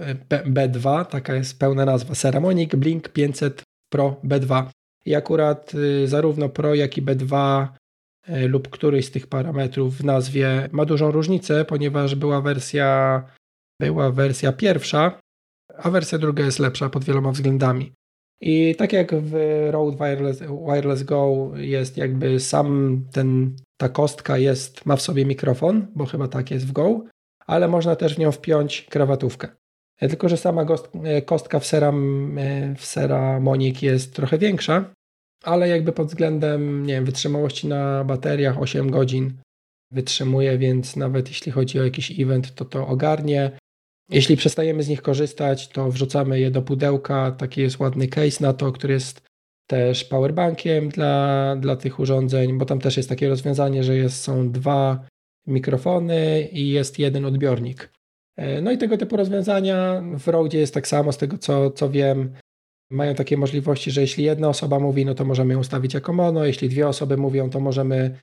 B, 2 taka jest pełna nazwa. Ceramonic Blink 500 Pro B2. I akurat y, zarówno Pro, jak i B2 E, lub któryś z tych parametrów w nazwie ma dużą różnicę, ponieważ była wersja, była wersja pierwsza, a wersja druga jest lepsza pod wieloma względami. I tak jak w Rode Wireless, Wireless Go jest jakby sam ten, ta kostka jest, ma w sobie mikrofon, bo chyba tak jest w Go, ale można też w nią wpiąć krawatówkę. tylko że sama kostka w, Sera, w Ceramonic jest trochę większa, ale jakby pod względem nie wiem, wytrzymałości na bateriach 8 godzin wytrzymuje, więc nawet jeśli chodzi o jakiś event, to to ogarnie. Jeśli przestajemy z nich korzystać, to wrzucamy je do pudełka. Taki jest ładny case na to, który jest też powerbankiem dla, dla tych urządzeń, bo tam też jest takie rozwiązanie, że jest, są dwa mikrofony i jest jeden odbiornik. E, no i tego typu rozwiązania w Rode jest tak samo, z tego co, co wiem, mają takie możliwości, że jeśli jedna osoba mówi, no to możemy ją ustawić jako mono, jeśli dwie osoby mówią, to możemy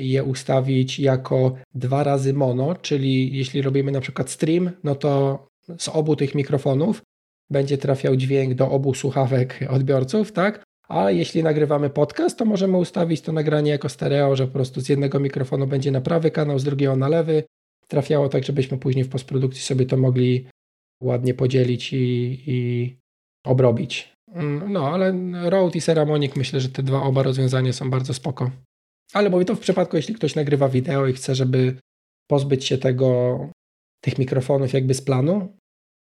je ustawić jako dwa razy mono, czyli jeśli robimy na przykład stream, no to z obu tych mikrofonów będzie trafiał dźwięk do obu słuchawek odbiorców, tak? A jeśli nagrywamy podcast, to możemy ustawić to nagranie jako stereo, że po prostu z jednego mikrofonu będzie na prawy kanał, z drugiego na lewy. Trafiało tak, żebyśmy później w postprodukcji sobie to mogli ładnie podzielić i, i obrobić. Mm, no, ale Rode i Ceramonic myślę, że te dwa oba rozwiązania są bardzo spoko. Ale mówię to w przypadku, jeśli ktoś nagrywa wideo i chce, żeby pozbyć się tego, tych mikrofonów jakby z planu,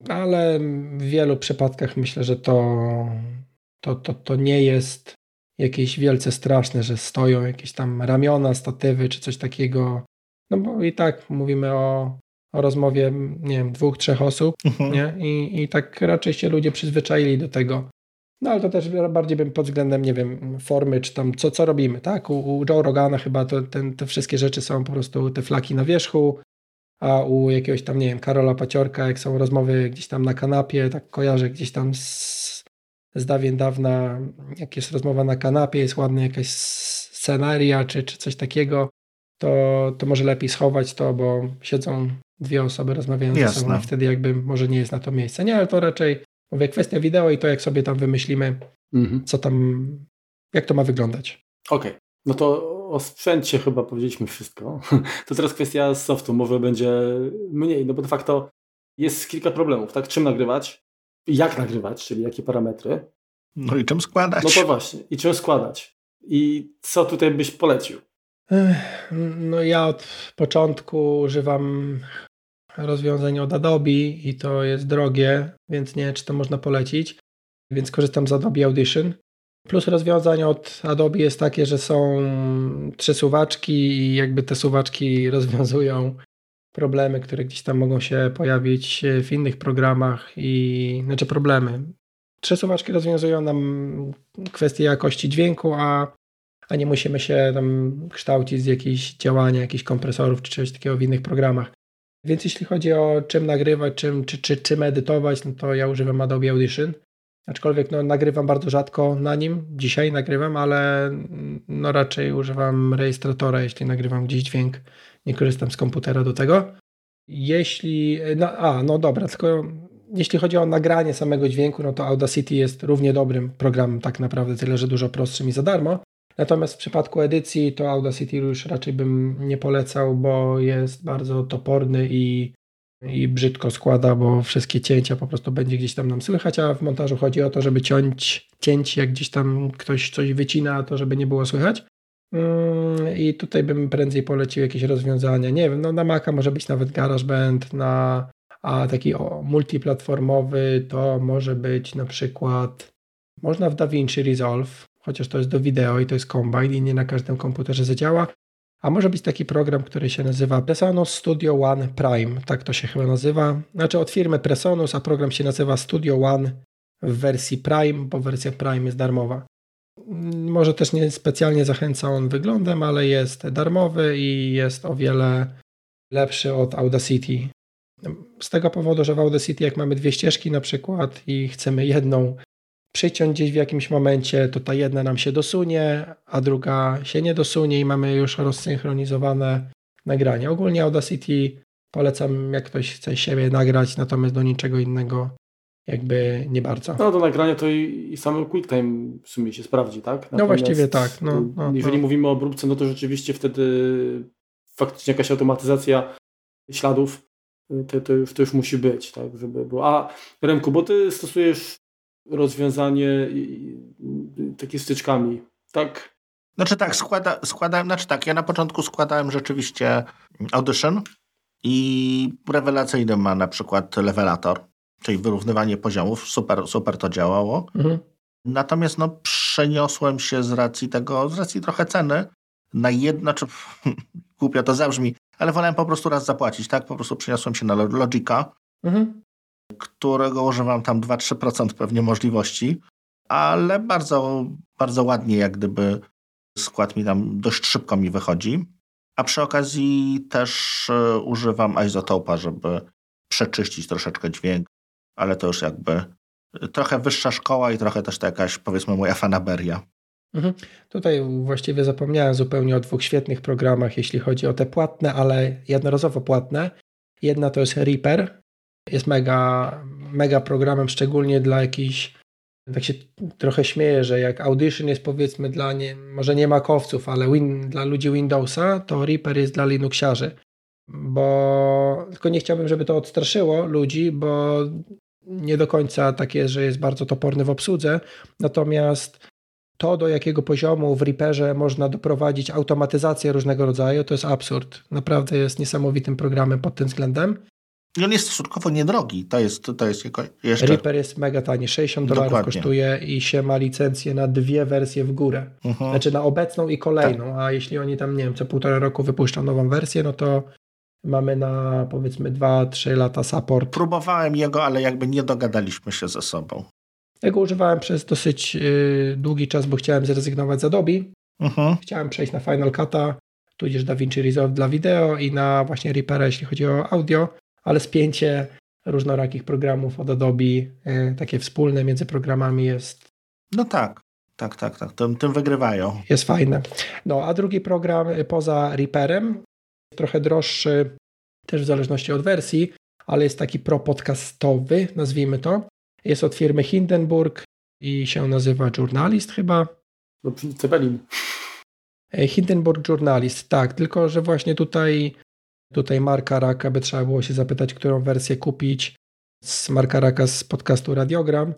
ale w wielu przypadkach myślę, że to, to, to, to nie jest jakieś wielce straszne, że stoją jakieś tam ramiona, statywy czy coś takiego. No bo i tak mówimy o, o rozmowie, nie wiem, dwóch, trzech osób, mhm. nie? I, I tak raczej się ludzie przyzwyczaili do tego. No ale to też bardziej bym pod względem, nie wiem, formy, czy tam co, co robimy, tak? U, u Joe Rogana chyba to, ten, te wszystkie rzeczy są po prostu te flaki na wierzchu, a u jakiegoś tam, nie wiem, Karola Paciorka, jak są rozmowy gdzieś tam na kanapie, tak kojarzę gdzieś tam z, z dawien dawna, jak jest rozmowa na kanapie, jest ładna jakaś scenaria, czy, czy coś takiego, to, to może lepiej schować to, bo siedzą dwie osoby, rozmawiają Jasne. ze sobą, wtedy jakby może nie jest na to miejsce. Nie, ale to raczej Mówię, kwestia wideo i to, jak sobie tam wymyślimy, mhm. co tam, jak to ma wyglądać. Okej. Okay. No to o sprzęcie chyba powiedzieliśmy wszystko. To teraz kwestia softu, może będzie mniej, no bo de facto jest kilka problemów, tak? Czym nagrywać, jak nagrywać, czyli jakie parametry. No i czym składać. No to właśnie, i czym składać. I co tutaj byś polecił? No ja od początku używam rozwiązań od Adobe i to jest drogie, więc nie czy to można polecić. Więc korzystam z Adobe Audition. Plus rozwiązań od Adobe jest takie, że są trzy suwaczki i jakby te suwaczki rozwiązują problemy, które gdzieś tam mogą się pojawić w innych programach i znaczy problemy. Trzy suwaczki rozwiązują nam kwestie jakości dźwięku, a, a nie musimy się tam kształcić z jakichś działania, jakichś kompresorów czy czegoś takiego w innych programach. Więc jeśli chodzi o czym nagrywać, czym, czy, czy, czym edytować, no to ja używam Adobe Audition. Aczkolwiek no, nagrywam bardzo rzadko na nim. Dzisiaj nagrywam, ale no, raczej używam rejestratora, jeśli nagrywam gdzieś dźwięk. Nie korzystam z komputera do tego. Jeśli. No, a, no dobra, tylko jeśli chodzi o nagranie samego dźwięku, no to Audacity jest równie dobrym programem, tak naprawdę, tyle że dużo prostszym i za darmo. Natomiast w przypadku edycji to Audacity już raczej bym nie polecał, bo jest bardzo toporny i, i brzydko składa, bo wszystkie cięcia po prostu będzie gdzieś tam nam słychać, a w montażu chodzi o to, żeby ciąć, cięć, jak gdzieś tam ktoś coś wycina, to żeby nie było słychać. Mm, I tutaj bym prędzej polecił jakieś rozwiązania. Nie wiem, no na Maca może być nawet GarageBand, na a taki o, multiplatformowy to może być na przykład można w DaVinci Resolve, chociaż to jest do wideo i to jest Combine i nie na każdym komputerze zadziała. A może być taki program, który się nazywa Presonus Studio One Prime, tak to się chyba nazywa. Znaczy od firmy Presonus, a program się nazywa Studio One w wersji Prime, bo wersja Prime jest darmowa. Może też nie specjalnie zachęca on wyglądem, ale jest darmowy i jest o wiele lepszy od Audacity. Z tego powodu, że w Audacity jak mamy dwie ścieżki na przykład i chcemy jedną przyciąć gdzieś w jakimś momencie, to ta jedna nam się dosunie, a druga się nie dosunie i mamy już rozsynchronizowane nagranie. Ogólnie Audacity polecam, jak ktoś chce siebie nagrać, natomiast do niczego innego jakby nie bardzo. No do nagrania to i, i sam QuickTime w sumie się sprawdzi, tak? Natomiast no właściwie tak. No, no, jeżeli no. mówimy o obróbce, no to rzeczywiście wtedy faktycznie jakaś automatyzacja śladów to, to, już, to już musi być, tak, żeby było. A Remku, bo ty stosujesz rozwiązanie takie styczkami, tak? Znaczy tak, składa, składałem, znaczy tak, ja na początku składałem rzeczywiście Audition i rewelacyjny ma na przykład levelator. czyli wyrównywanie poziomów, super, super to działało. Mhm. Natomiast no, przeniosłem się z racji tego, z racji trochę ceny, na jedno, czy głupio to zabrzmi, ale wolałem po prostu raz zapłacić, tak? Po prostu przeniosłem się na Logica, mhm. Którego używam tam 2-3% pewnie możliwości, ale bardzo, bardzo ładnie jak gdyby skład mi tam dość szybko mi wychodzi. A przy okazji też e, używam izotopa, żeby przeczyścić troszeczkę dźwięk, ale to już jakby trochę wyższa szkoła i trochę też to jakaś, powiedzmy, moja fanaberia. Mhm. Tutaj właściwie zapomniałem zupełnie o dwóch świetnych programach, jeśli chodzi o te płatne, ale jednorazowo płatne. Jedna to jest Reaper. Jest mega, mega programem, szczególnie dla jakichś. Tak się trochę śmieję, że jak Audition jest powiedzmy dla nie, może nie makowców, ale win, dla ludzi Windowsa, to Reaper jest dla Linuxiarzy. Bo tylko nie chciałbym, żeby to odstraszyło ludzi, bo nie do końca tak jest, że jest bardzo toporny w obsłudze. Natomiast to, do jakiego poziomu w Reaperze można doprowadzić automatyzację różnego rodzaju, to jest absurd. Naprawdę jest niesamowitym programem pod tym względem. I on jest stosunkowo niedrogi. To jest, to jest jeszcze... Reaper jest mega tani. 60 dolarów kosztuje i się ma licencję na dwie wersje w górę. Uh-huh. Znaczy na obecną i kolejną. Tak. A jeśli oni tam, nie wiem, co półtora roku wypuszczą nową wersję, no to mamy na powiedzmy 2-3 lata support. Próbowałem jego, ale jakby nie dogadaliśmy się ze sobą. Ja go używałem przez dosyć yy, długi czas, bo chciałem zrezygnować z Adobe. Uh-huh. Chciałem przejść na Final Cut'a, tudzież DaVinci Resolve dla wideo i na właśnie Reapera, jeśli chodzi o audio, ale spięcie różnorakich programów od Adobe, yy, takie wspólne między programami jest... No tak, tak, tak, tak. Tym, tym wygrywają. Jest fajne. No, a drugi program y, poza Reaperem, trochę droższy, też w zależności od wersji, ale jest taki pro-podcastowy, nazwijmy to. Jest od firmy Hindenburg i się nazywa Journalist chyba. No, Cepelin. E, Hindenburg Journalist, tak, tylko że właśnie tutaj, tutaj Marka Raka by trzeba było się zapytać, którą wersję kupić z Marka Raka z podcastu Radiogram,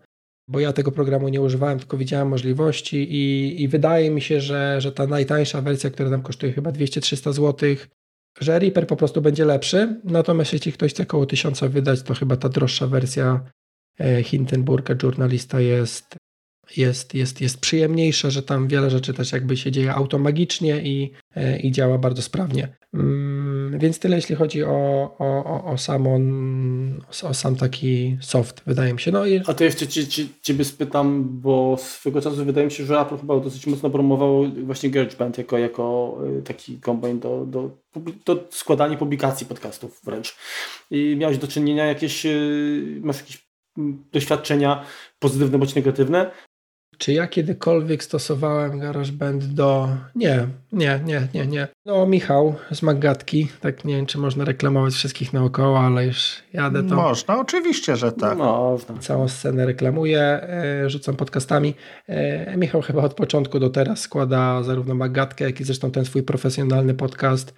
bo ja tego programu nie używałem, tylko widziałem możliwości i, i wydaje mi się, że, że ta najtańsza wersja, która tam kosztuje chyba 200-300 zł, że Reaper po prostu będzie lepszy, natomiast jeśli ktoś chce około 1000 wydać, to chyba ta droższa wersja e, Hindenburga Journalista jest, jest, jest, jest przyjemniejsza, że tam wiele rzeczy też jakby się dzieje automagicznie i, e, i działa bardzo sprawnie. Mm, więc tyle jeśli chodzi o, o, o, samą, o, sam taki soft, wydaje mi się. No i... A to jeszcze ci, ci, Ciebie spytam, bo swego czasu wydaje mi się, że Apple chyba dosyć mocno promował właśnie GarageBand jako, jako e, taki kombajn do, do, do składania publikacji podcastów wręcz. I miałeś do czynienia jakieś, e, masz jakieś doświadczenia pozytywne bądź negatywne czy ja kiedykolwiek stosowałem GarageBand do... Nie, nie, nie, nie, nie. No Michał z Maggatki, tak nie wiem, czy można reklamować wszystkich naokoło, ale już jadę to... Można, oczywiście, że tak. Można. Całą scenę reklamuję, e, rzucam podcastami. E, Michał chyba od początku do teraz składa zarówno Maggatkę, jak i zresztą ten swój profesjonalny podcast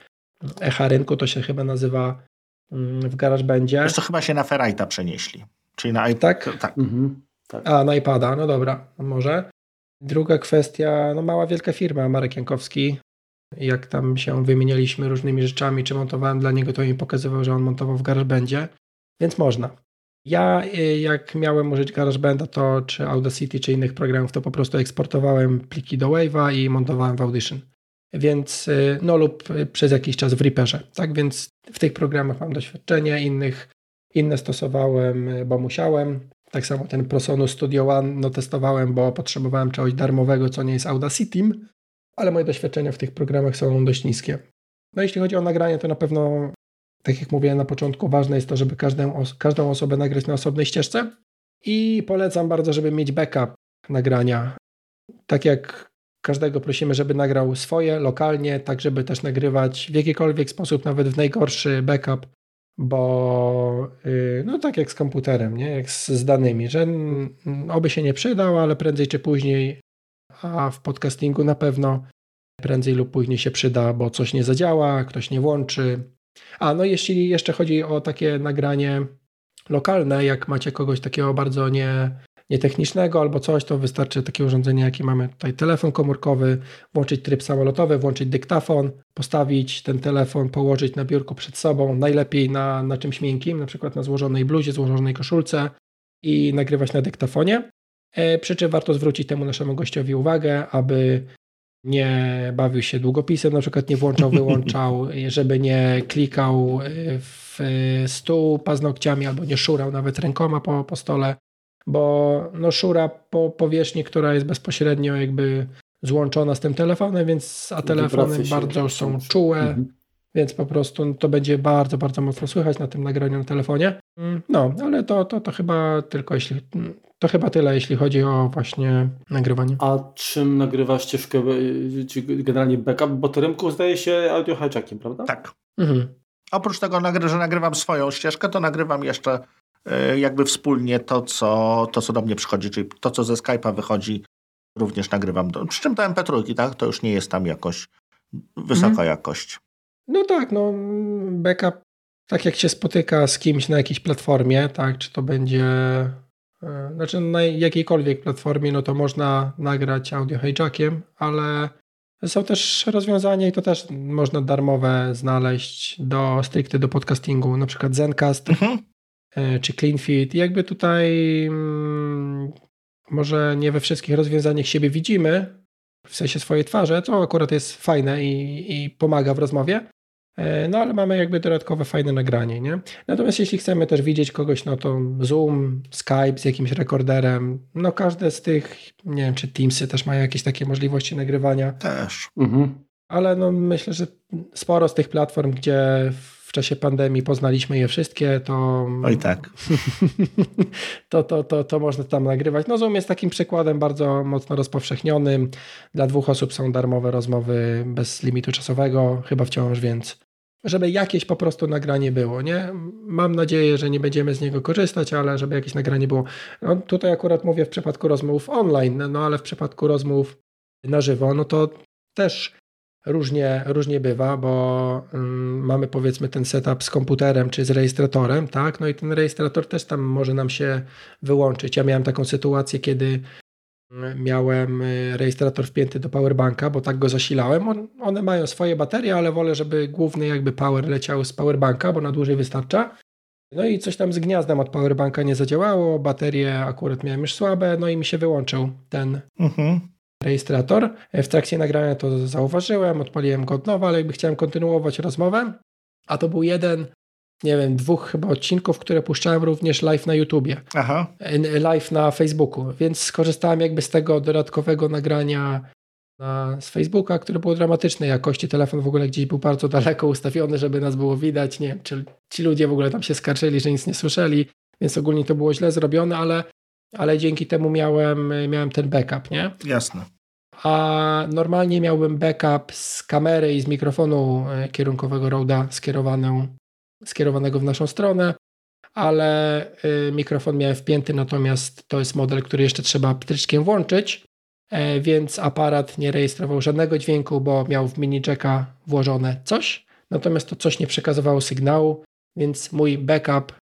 Echa Rynku, to się chyba nazywa mm, w GarageBandzie. Wiesz to chyba się na Ferrite'a przenieśli. Czyli na iPad. Tak? tak. Mhm. Tak. A, na iPada, no dobra, może. Druga kwestia, no mała wielka firma, Marek Jankowski. Jak tam się wymienialiśmy różnymi rzeczami, czy montowałem dla niego, to mi pokazywał, że on montował w GarageBandzie, więc można. Ja y, jak miałem użyć GarageBanda, to czy Audacity, czy innych programów, to po prostu eksportowałem pliki do Wave'a i montowałem w Audition. Więc y, no lub y, przez jakiś czas w Reaperze. Tak więc w tych programach mam doświadczenie, innych, inne stosowałem, bo musiałem. Tak samo ten Prosonus Studio One no, testowałem, bo potrzebowałem czegoś darmowego, co nie jest Audacity, ale moje doświadczenia w tych programach są dość niskie. No jeśli chodzi o nagranie, to na pewno, tak jak mówiłem na początku, ważne jest to, żeby każdą, każdą osobę nagrać na osobnej ścieżce i polecam bardzo, żeby mieć backup nagrania. Tak jak każdego prosimy, żeby nagrał swoje lokalnie, tak żeby też nagrywać w jakikolwiek sposób, nawet w najgorszy backup, bo y, no tak jak z komputerem, nie? jak z, z danymi, że oby się nie przydał, ale prędzej czy później, a w podcastingu na pewno prędzej lub później się przyda, bo coś nie zadziała, ktoś nie włączy. A no jeśli jeszcze chodzi o takie nagranie lokalne, jak macie kogoś takiego bardzo nie, nietechnicznego albo coś, to wystarczy takie urządzenie, jakie mamy tutaj, telefon komórkowy, włączyć tryb samolotowy, włączyć dyktafon, postawić ten telefon, położyć na biurku przed sobą, najlepiej na, na czymś miękkim, na przykład na złożonej bluzie, złożonej koszulce i nagrywać na dyktafonie. E, przy czym warto zwrócić temu naszemu gościowi uwagę, aby nie bawił się długopisem, na przykład nie włączał, wyłączał, żeby nie klikał w stół paznokciami albo nie szurał nawet rękoma po, po stole, bo no szura po powierzchni, która jest bezpośrednio jakby złączona z tym telefonem, więc a telefony bardzo są czułe, mhm. więc po prostu to będzie bardzo, bardzo mocno słychać na tym nagraniu na telefonie. Mm, no, ale to, to, to chyba tylko jeśli to chyba tyle, jeśli chodzi o właśnie nagrywanie. A czym nagrywa ścieżkę, czy generalnie backup? Bo to rynku zdaje się audio hijackiem, prawda? Tak. Mhm. Oprócz tego, że nagrywam swoją ścieżkę, to nagrywam jeszcze e, jakby wspólnie to co, to, co do mnie przychodzi, czyli to, co ze Skype'a wychodzi, również nagrywam. Do, przy czym to MP3, tak? To już nie jest tam jakoś wysoka mhm. jakość. No tak, no backup, tak jak się spotyka z kimś na jakiejś platformie, tak, czy to będzie E, znaczy na jakiejkolwiek platformie, no to można nagrać audio hijackiem, ale są też rozwiązania i to też można darmowe znaleźć do stricte do podcastingu, na przykład Zencast mhm. E, czy CleanFeed. Jakby tutaj mm, może nie we wszystkich rozwiązaniach siebie widzimy, w sensie swojej twarzy, co akurat jest fajne i, i pomaga w rozmowie, E, no ale mamy jakby dodatkowe fajne nagranie, nie? Natomiast jeśli chcemy też widzieć kogoś, no to Zoom, Skype z jakimś rekorderem, no każde z tych, nie wiem, czy Teamsy też mają jakieś takie możliwości nagrywania. Też. Mhm. Ale no myślę, że sporo z tych platform, gdzie w czasie pandemii poznaliśmy je wszystkie, to. Oj tak. to, to, to, to można tam nagrywać. No, Zoom jest takim przykładem bardzo mocno rozpowszechnionym. Dla dwóch osób są darmowe rozmowy bez limitu czasowego, chyba wciąż, więc żeby jakieś po prostu nagranie było, nie? Mam nadzieję, że nie będziemy z niego korzystać, ale żeby jakieś nagranie było. No, tutaj akurat mówię w przypadku rozmów online, no ale w przypadku rozmów na żywo, no to też różnie, różnie bywa, bo um, mamy powiedzmy ten setup z komputerem czy z rejestratorem, tak? No i ten rejestrator też tam może nam się wyłączyć. Ja miałem taką sytuację, kiedy miałem y, rejestrator wpięty do powerbanka, bo tak go zasilałem. one mają swoje baterie, ale wolę, żeby główny jakby power leciał z powerbanka, bo na dłużej wystarcza. No i coś tam z gniazdem od powerbanka nie zadziałało, baterie akurat miałem już słabe, no i mi się wyłączył ten mhm. Rejestrator. W trakcie nagrania to zauważyłem, odpaliłem go od nowa, ale jakby chciałem kontynuować rozmowę, a to był jeden nie wiem, dwóch chyba odcinków, które puszczałem również live na YouTubie. Aha. Live na Facebooku, więc skorzystałem jakby z tego dodatkowego nagrania na, z Facebooka, które było dramatycznej jakości. Telefon w ogóle gdzieś był bardzo daleko ustawiony, żeby nas było widać. Nie wiem, czy ci ludzie w ogóle tam się skarżyli, że nic nie słyszeli, więc ogólnie to było źle zrobione, ale, ale dzięki temu miałem, miałem ten backup, nie? Jasne. A normalnie miałbym backup z kamery i z mikrofonu e, kierunkowego Roda skierowanego w naszą stronę, ale y, mikrofon miałem wpięty, natomiast to jest model, który jeszcze trzeba pstryczkiem włączyć, e, więc aparat nie rejestrował żadnego dźwięku, bo miał w mini jacka włożone coś, natomiast to coś nie przekazywało sygnału, więc mój backup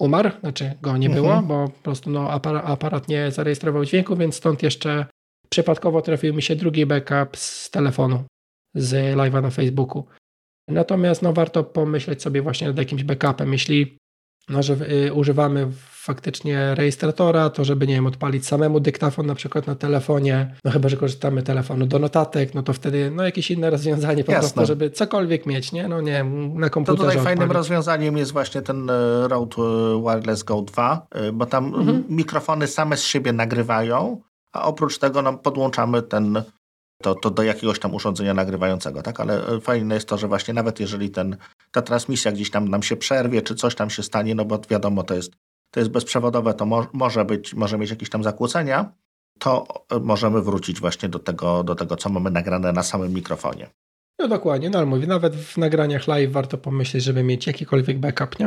umarł, znaczy go nie było, mhm. bo po prostu no, aparat, nie zarejestrował dźwięku, więc stąd jeszcze przypadkowo trafił mi się drugi backup z telefonu, z live'a na Facebooku. Natomiast no, warto pomyśleć sobie właśnie nad jakimś backupem. Jeśli no, że, y, używamy faktycznie rejestratora, to żeby nie wiem, odpalić samemu dyktafon na przykład na telefonie, no chyba, że korzystamy telefonu do notatek, no to wtedy no jakieś inne rozwiązanie po Jasne. prostu, żeby cokolwiek mieć, nie? No nie wiem, na komputerze. To tutaj fajnym rozwiązaniem jest właśnie ten e, Rode Wireless Go 2, e, bo tam mhm. mikrofony same z siebie nagrywają, a oprócz tego no, podłączamy ten to, to do jakiegoś tam urządzenia nagrywającego, tak? Ale e, fajne jest to, że właśnie nawet jeżeli ten, ta transmisja gdzieś tam nam się przerwie, czy coś tam się stanie, no bo wiadomo, to jest, to jest bezprzewodowe, to mo może być, może mieć jakieś tam zakłócenia, to e, możemy wrócić właśnie do tego, do tego, co mamy nagrane na samym mikrofonie. No dokładnie, no ale mówię, nawet w nagraniach live warto pomyśleć, żeby mieć jakikolwiek backup, nie?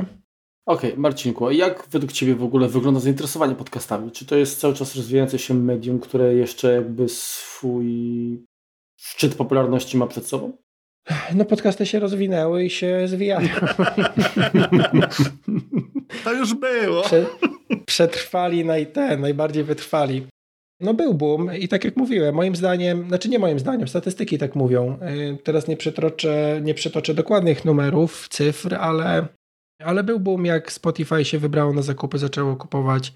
Okej, okay, Marcinku, a jak według Ciebie w ogóle wygląda zainteresowanie podcastami? Czy to jest cały czas rozwijające się medium, które jeszcze jakby swój szczyt popularności ma przed sobą? No podcasty się rozwinęły i się zwijają. To już było. Prze, przetrwali naj, ten, najbardziej wytrwali. No był boom i tak jak mówiłem, moim zdaniem, znaczy nie moim zdaniem, statystyki tak mówią. Y, teraz nie przytoczę, nie przytoczę dokładnych numerów, cyfr, ale, ale był boom, jak Spotify się wybrało na zakupy, zaczęło kupować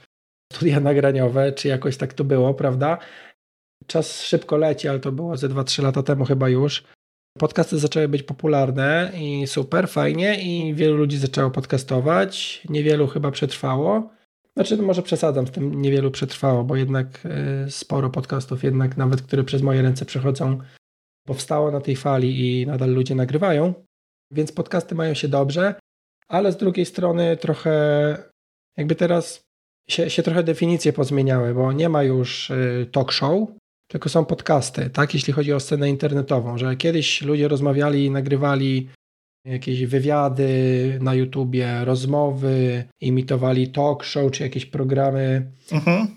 studia nagraniowe, czy jakoś tak to było, prawda? Czas szybko leci, ale to było ze 2-3 lata temu chyba już. Podcasty zaczęły być popularne i super, fajnie i wielu ludzi zaczęło podcastować. Niewielu chyba przetrwało. Znaczy, może przesadzam z tym, niewielu przetrwało, bo jednak y, sporo podcastów, jednak nawet, które przez moje ręce przechodzą, powstało na tej fali i nadal ludzie nagrywają. Więc podcasty mają się dobrze, ale z drugiej strony trochę jakby teraz się, się trochę definicje pozmieniały, bo nie ma już y, talk show, tylko są podcasty, tak? Jeśli chodzi o scenę internetową, że kiedyś ludzie rozmawiali i nagrywali jakieś wywiady na YouTubie, rozmowy, imitowali talk show czy jakieś programy mhm.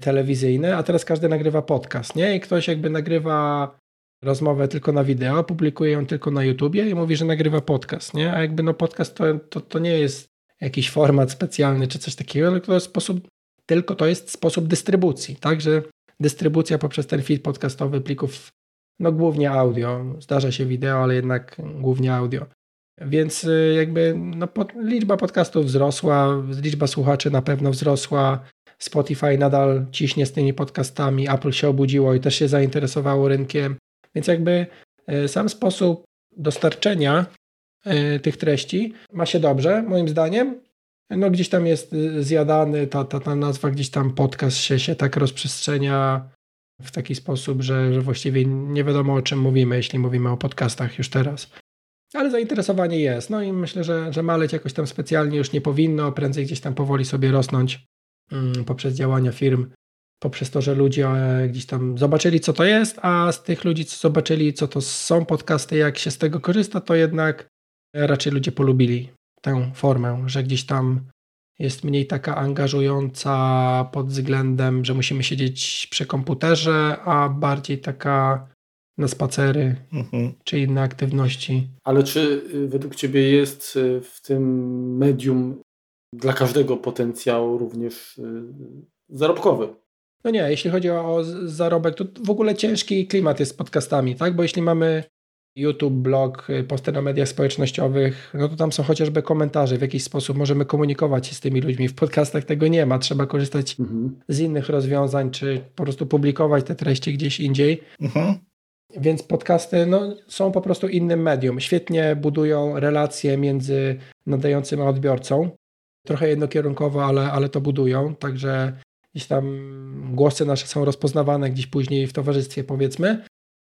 telewizyjne, a teraz każdy nagrywa podcast, nie? I ktoś jakby nagrywa rozmowę tylko na wideo, publikuje ją tylko na YouTubie i mówi, że nagrywa podcast, nie? A jakby no podcast to, to, to nie jest jakiś format specjalny czy coś takiego, tylko to jest sposób, tylko to jest sposób dystrybucji, tak? Że dystrybucja poprzez ten feed podcastowy plików, no głównie audio, zdarza się wideo, ale jednak głównie audio. Więc y, jakby no, liczba podcastów wzrosła, liczba słuchaczy na pewno wzrosła. Spotify nadal ciśnie z tymi podcastami, Apple się obudziło i też się zainteresowało rynkiem. Więc jakby y, sam sposób dostarczenia y, tych treści ma się dobrze, moim zdaniem. No gdzieś tam jest zjadany, ta, ta, ta nazwa gdzieś tam podcast się, się tak rozprzestrzenia w taki sposób, że, że właściwie nie wiadomo o czym mówimy, jeśli mówimy o podcastach już teraz. Ale zainteresowanie jest. No i myślę, że, że maleć jakoś tam specjalnie już nie powinno, prędzej gdzieś tam powoli sobie rosnąć mm, poprzez działania firm, poprzez to, że ludzie e, gdzieś tam zobaczyli, co to jest, a z tych ludzi, co zobaczyli, co to są podcasty, jak się z tego korzysta, to jednak raczej ludzie polubili tę formę, że gdzieś tam jest mniej taka angażująca pod względem, że musimy siedzieć przy komputerze, a bardziej taka na spacery mhm. czy inne aktywności. Ale czy y, według Ciebie jest y, w tym medium dla każdego potencjał również y, zarobkowy? No nie, jeśli chodzi o zarobek, to w ogóle ciężki klimat jest z podcastami, tak? Bo jeśli mamy YouTube, blog, posty na mediach społecznościowych, no to tam są chociażby komentarze, w jakiś sposób możemy komunikować się z tymi ludźmi. W podcastach tego nie ma, trzeba korzystać mhm. z innych rozwiązań, czy po prostu publikować te treści gdzieś indziej. Mhm. Więc podcasty no, są po prostu innym medium. Świetnie budują relacje między nadającym a odbiorcą. Trochę jednokierunkowo, ale, ale to budują. Także gdzieś tam głosy nasze są rozpoznawane gdzieś później w towarzystwie, powiedzmy.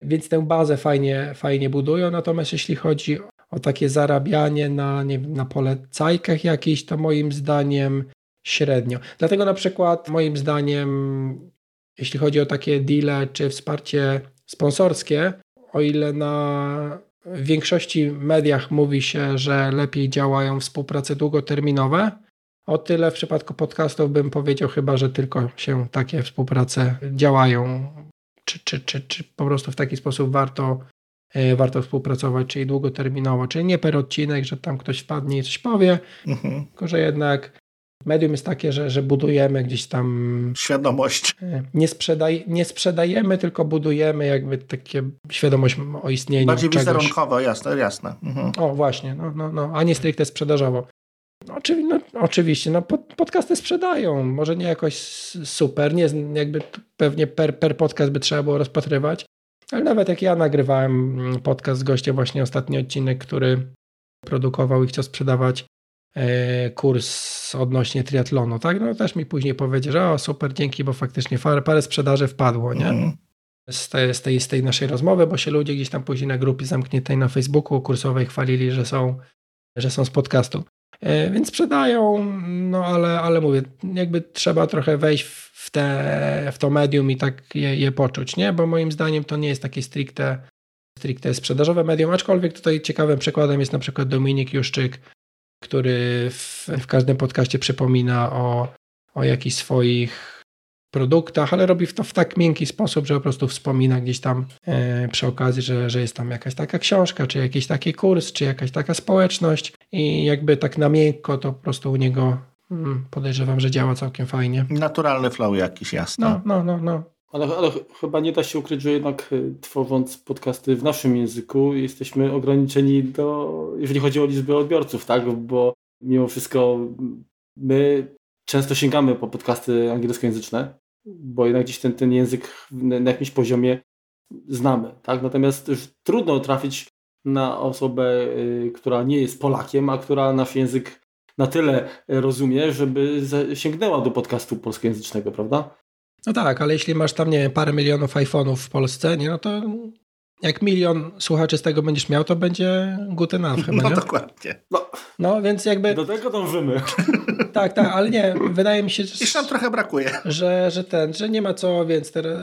Więc tę bazę fajnie, fajnie budują. Natomiast jeśli chodzi o takie zarabianie na, nie wiem, na polecajkach jakichś, to moim zdaniem średnio. Dlatego na przykład moim zdaniem, jeśli chodzi o takie deale czy wsparcie sponsorskie, o ile na większości mediach mówi się, że lepiej działają współprace długoterminowe, o tyle w przypadku podcastów bym powiedział chyba, że tylko się takie współprace działają, czy, czy, czy, czy po prostu w taki sposób warto, e, warto współpracować, czyli długoterminowo, czyli nie per odcinek, że tam ktoś wpadnie i coś powie, mhm. tylko że jednak medium jest takie, że, że budujemy gdzieś tam. Świadomość. E, nie, sprzedaj, nie sprzedajemy, tylko budujemy jakby takie świadomość o istnieniu. Bardziej wizerunkowo, jasne, jasne. Mhm. O, właśnie, no, no, no, a nie stricte sprzedażowo. No, oczywi no, oczywiście, no, pod, podcasty sprzedają. Może nie jakoś super, nie, jakby pewnie per, per podcast by trzeba było rozpatrywać, ale nawet jak ja nagrywałem podcast z gościem, właśnie ostatni odcinek, który produkował i chciał sprzedawać E, kurs odnośnie triatlonu, tak? No też mi później powiedział, że o super, dzięki, bo faktycznie parę, parę sprzedaży wpadło, nie? Mm. Z, tej, z, tej, z tej naszej rozmowy, bo się ludzie gdzieś tam później na grupie zamkniętej na Facebooku kursowej chwalili, że są, że są z podcastu. E, więc sprzedają, no ale, ale mówię, jakby trzeba trochę wejść w, te, w to medium i tak je, je poczuć, nie? Bo moim zdaniem to nie jest takie stricte, stricte sprzedażowe medium, aczkolwiek tutaj ciekawym przykładem jest na przykład Dominik Juszczyk, który w, w każdym podcaście przypomina o, o jakichś swoich produktach, ale robi to w tak miękki sposób, że po prostu wspomina gdzieś tam e, przy okazji, że, że jest tam jakaś taka książka, czy jakiś taki kurs, czy jakaś taka społeczność i jakby tak na miękko to po prostu u niego mm, podejrzewam, że działa całkiem fajnie. Naturalny flow jakiś, jasny. No, no, no, no. Ale, ale chyba nie da się ukryć, że jednak y, tworząc podcasty w naszym języku jesteśmy ograniczeni do, jeżeli chodzi o liczbę odbiorców, tak? Bo mimo wszystko my często sięgamy po podcasty angielskojęzyczne, bo jednak gdzieś ten, ten język na jakimś poziomie znamy, tak? Natomiast już trudno trafić na osobę, y, która nie jest Polakiem, a która nasz język na tyle rozumie, żeby sięgnęła do podcastu polskojęzycznego, prawda? No tak, ale jeśli masz tam, nie wiem, parę milionów iPhone'ów w Polsce, nie, no to jak milion słuchaczy z tego będziesz miał, to będzie good enough chyba, No nie? dokładnie. No, No więc jakby... do tego dążymy. Tak, tak, ale nie, wydaje mi się, Jeszcze nam trochę brakuje. że, że ten, że nie ma co, więc teraz,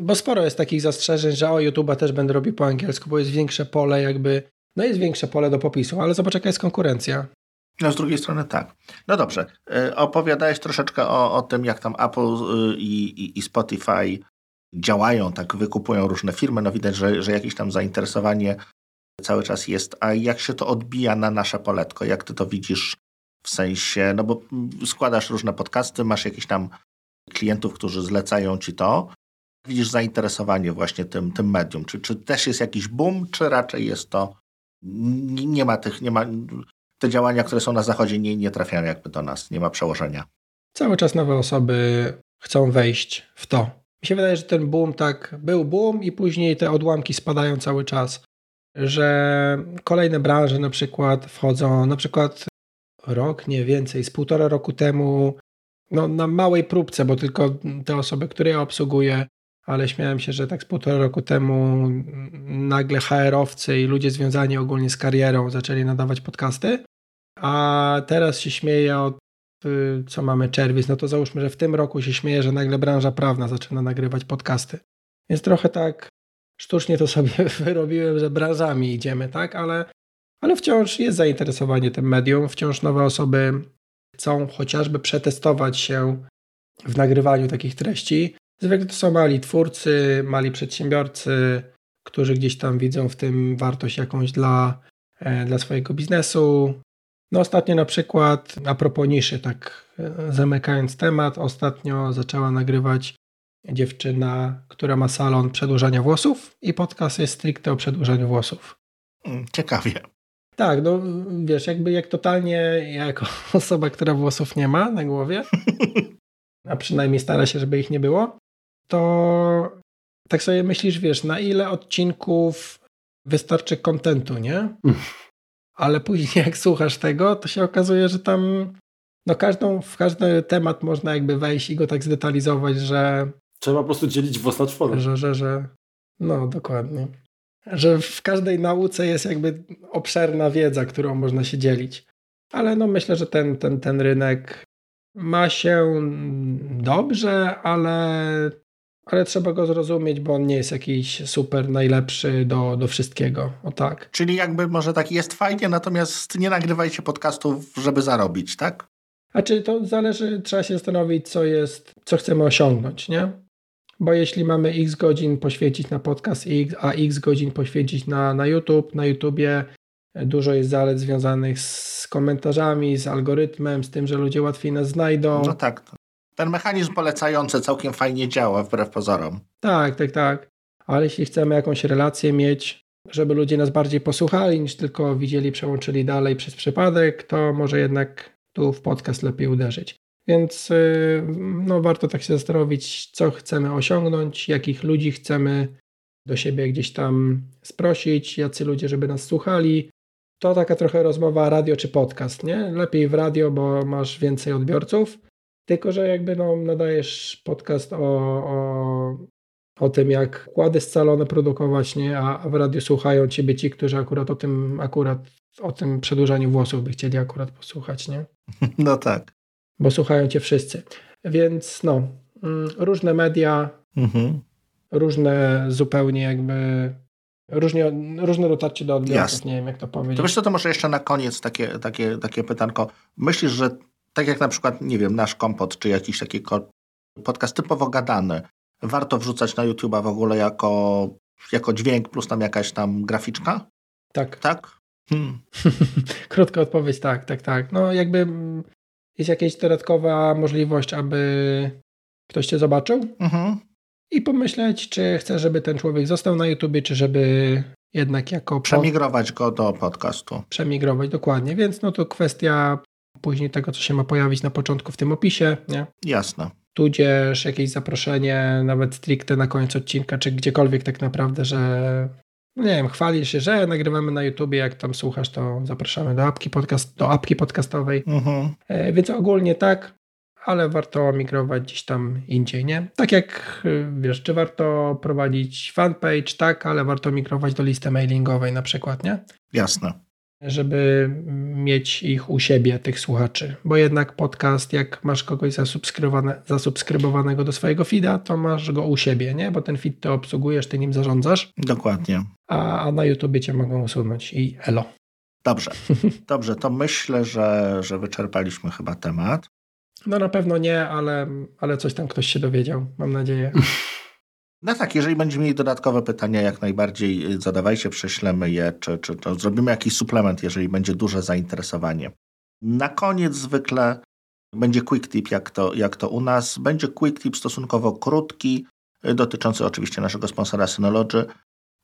bo sporo jest takich zastrzeżeń, że o YouTube'a też będę robił po angielsku, bo jest większe pole jakby, no jest większe pole do popisu, ale zobacz jaka jest konkurencja. No z drugiej strony tak. No dobrze. Y, Opowiadałeś troszeczkę o, o tym, jak tam Apple y, i, i, i Spotify działają, tak wykupują różne firmy. No widać, że, że jakieś tam zainteresowanie cały czas jest. A jak się to odbija na nasze poletko? Jak ty to widzisz w sensie, no bo składasz różne podcasty, masz jakiś tam klientów, którzy zlecają ci to. Widzisz zainteresowanie właśnie tym, tym medium. Czy, czy też jest jakiś boom, czy raczej jest to nie ma tych, nie ma te działania, które są na zachodzie, nie, nie trafiają jakby do nas, nie ma przełożenia. Cały czas nowe osoby chcą wejść w to. Mi się wydaje, że ten boom tak był boom i później te odłamki spadają cały czas. Że kolejne branże na przykład wchodzą, na przykład rok, nie więcej, z półtora roku temu, no na małej próbce, bo tylko te osoby, które ja obsługuję, ale śmiałem się, że tak z półtora roku temu nagle HR-owcy i ludzie związani ogólnie z karierą zaczęli nadawać podcasty, a teraz się śmieję od co mamy czerwiec, no to załóżmy, że w tym roku się śmieje, że nagle branża prawna zaczyna nagrywać podcasty. Więc trochę tak sztucznie to sobie wyrobiłem, że branżami idziemy, tak? Ale, ale wciąż jest zainteresowanie tym medium, wciąż nowe osoby chcą chociażby przetestować się w nagrywaniu takich treści. Zwykle to są mali twórcy, mali przedsiębiorcy, którzy gdzieś tam widzą w tym wartość jakąś dla, e, dla swojego biznesu. No ostatnio na przykład, a propos niszy, tak e, zamykając temat, ostatnio zaczęła nagrywać dziewczyna, która ma salon przedłużania włosów i podcast jest stricte o przedłużaniu włosów. Mm, Ciekawie. Tak, no wiesz, jakby jak totalnie jako osoba, która włosów nie ma na głowie, a przynajmniej stara się, żeby ich nie było, to tak sobie myślisz, wiesz, na ile odcinków wystarczy kontentu, nie? Ale później jak słuchasz tego, to się okazuje, że tam no każdą, w każdy temat można jakby wejść i go tak zdetalizować, że Trzeba po prostu dzielić włos na czworo. że, że, że no dokładnie. Że w każdej nauce jest jakby obszerna wiedza, którą można się dzielić. Ale no myślę, że ten, ten, ten rynek ma się dobrze, ale, ale trzeba go zrozumieć, bo on nie jest jakiś super najlepszy do, do wszystkiego. O tak. Czyli jakby może tak jest fajnie, natomiast nie nagrywajcie podcastów, żeby zarobić, tak? A czy to zależy, trzeba się zastanowić, co jest, co chcemy osiągnąć, nie? Bo jeśli mamy x godzin poświęcić na podcast, X, a x godzin poświęcić na, na YouTube, na YouTubie dużo jest zalet związanych z komentarzami, z algorytmem, z tym, że ludzie łatwiej nas znajdą. No tak. Ten mechanizm polecający całkiem fajnie działa, wbrew pozorom. Tak, tak, tak. Ale jeśli chcemy jakąś relację mieć, żeby ludzie nas bardziej posłuchali, niż tylko widzieli, przełączyli dalej przez przypadek, to może jednak tu w podcast lepiej uderzyć. Więc yy, no, warto tak się zastanowić, co chcemy osiągnąć, jakich ludzi chcemy do siebie gdzieś tam sprosić, jacy ludzie, żeby nas słuchali. To taka trochę rozmowa radio czy podcast, nie? Lepiej w radio, bo masz więcej odbiorców, tylko że jakby no, nadajesz podcast o, o, o tym, jak kłady scalone produkować, nie? A, a w radiu słuchają ciebie ci, którzy akurat o tym, akurat o tym przedłużaniu włosów by chcieli akurat posłuchać, nie? No tak. Bo słuchają cię wszyscy. Więc no, mm, różne media, Mhm. różne zupełnie jakby, różnie, różne dotarcie do odbiorców, Jasne. nie wiem jak to powiedzieć. To wiesz co, to może jeszcze na koniec takie, takie, takie pytanko. Myślisz, że tak jak na przykład, nie wiem, nasz kompot, czy jakiś taki podcast typowo gadany, warto wrzucać na YouTube'a w ogóle jako, jako dźwięk plus tam jakaś tam graficzka? Tak. Tak? Hmm. Krótka odpowiedź, tak, tak, tak. No jakby jest jakaś dodatkowa możliwość, aby ktoś cię zobaczył Mhm. i pomyśleć, czy chce, żeby ten człowiek został na YouTubie, czy żeby jednak jako pod- Przemigrować go do podcastu. przemigrować dokładnie. Więc no to kwestia później tego, co się ma pojawić na początku w tym opisie, nie? Jasne. tudzież jakieś zaproszenie, nawet stricte na koniec odcinka, czy gdziekolwiek tak naprawdę, że no nie wiem, chwalisz się, że nagrywamy na YouTubie, jak tam słuchasz, to zapraszamy do apki, podcast, do apki podcastowej, Mhm. e, więc ogólnie tak, ale warto migrować gdzieś tam indziej, nie? Tak jak, y, wiesz, czy warto prowadzić fanpage, tak, ale warto migrować do listy mailingowej na przykład, nie? Jasne. Żeby mieć ich u siebie, tych słuchaczy. Bo jednak podcast, jak masz kogoś zasubskrybowane, zasubskrybowanego do swojego feeda, to masz go u siebie, nie? Bo ten feed ty obsługujesz, ty nim zarządzasz, Dokładnie. a, a na YouTubie cię mogą usunąć i elo. Dobrze. Dobrze, to myślę, że, że wyczerpaliśmy chyba temat. No na pewno nie, ale, ale coś tam ktoś się dowiedział, mam nadzieję. No tak, jeżeli będziecie mieli dodatkowe pytania, jak najbardziej y, zadawajcie, prześlemy je, czy, czy to zrobimy jakiś suplement, jeżeli będzie duże zainteresowanie. Na koniec zwykle będzie quick tip, jak to, jak to u nas. Będzie quick tip stosunkowo krótki, y, dotyczący oczywiście naszego sponsora Synology.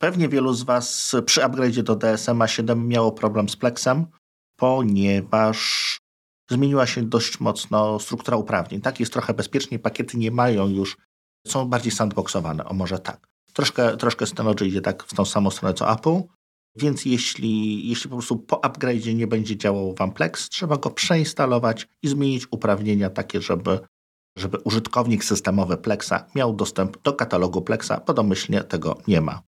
Pewnie wielu z Was przy upgrade'zie do DSM 7 miało problem z Plexem, ponieważ zmieniła się dość mocno struktura uprawnień. Tak jest trochę bezpieczniej, pakiety nie mają już są bardziej sandboxowane, o może tak. Troszkę, troszkę Synology idzie tak w tą samą stronę co Apple, więc jeśli, jeśli po prostu po upgrade'zie nie będzie działał Wam Plex, trzeba go przeinstalować i zmienić uprawnienia takie, żeby, żeby użytkownik systemowy Plexa miał dostęp do katalogu Plexa, bo domyślnie tego nie ma.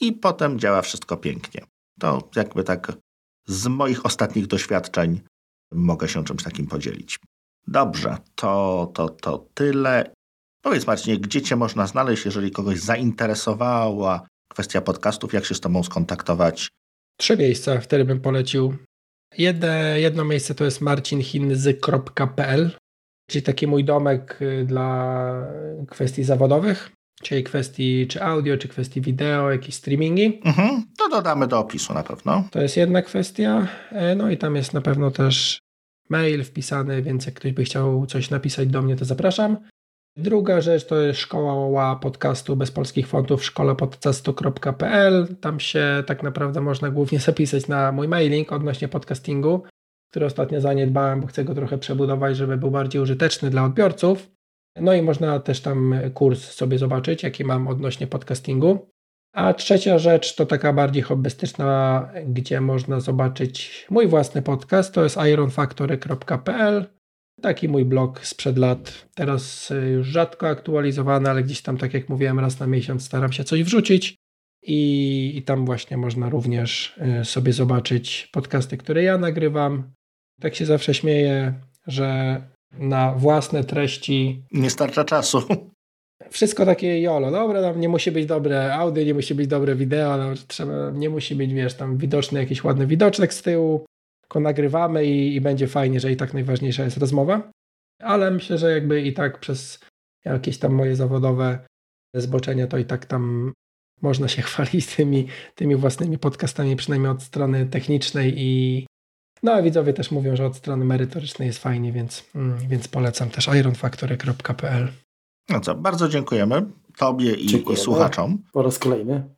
I potem działa wszystko pięknie. To jakby tak z moich ostatnich doświadczeń mogę się czymś takim podzielić. Dobrze, to, to, to tyle. Powiedz Marcinie, gdzie Cię można znaleźć, jeżeli kogoś zainteresowała kwestia podcastów, jak się z Tobą skontaktować? Trzy miejsca, wtedy bym polecił. Jedne, jedno miejsce to jest marcinhinzy.pl, czyli taki mój domek y, dla kwestii zawodowych, czyli kwestii czy audio, czy kwestii wideo, jakieś streamingi. Mhm, to dodamy do opisu na pewno. To jest jedna kwestia. E, No i tam jest na pewno też mail wpisany, więc jak ktoś by chciał coś napisać do mnie, to zapraszam. Druga rzecz to jest szkoła podcastu bez polskich fontów szkolapodcastu.pl. Tam się tak naprawdę można głównie zapisać na mój mailing odnośnie podcastingu, który ostatnio zaniedbałem, bo chcę go trochę przebudować, żeby był bardziej użyteczny dla odbiorców. No i można też tam kurs sobie zobaczyć, jaki mam odnośnie podcastingu. A trzecia rzecz to taka bardziej hobbystyczna, gdzie można zobaczyć mój własny podcast, to jest ironfactory.pl. Taki mój blog sprzed lat. Teraz y, już rzadko aktualizowany, ale gdzieś tam, tak jak mówiłem, raz na miesiąc staram się coś wrzucić. I, i tam właśnie można również y, sobie zobaczyć podcasty, które ja nagrywam. Tak się zawsze śmieję, że na własne treści Nie starcza czasu. wszystko takie jolo, dobra, tam nie musi być dobre audio, nie musi być dobre wideo, trzeba, nie musi być, wiesz, tam widoczny jakiś ładny widoczek z tyłu, tylko nagrywamy i, i będzie fajnie, że i tak najważniejsza jest rozmowa, ale myślę, że jakby i tak przez jakieś tam moje zawodowe zboczenia, to i tak tam można się chwalić tymi, tymi własnymi podcastami, przynajmniej od strony technicznej i no a widzowie też mówią, że od strony merytorycznej jest fajnie, więc, mm, więc polecam też ironfactory.pl No co, bardzo dziękujemy Tobie i, Dziękujemy. słuchaczom. Po raz kolejny.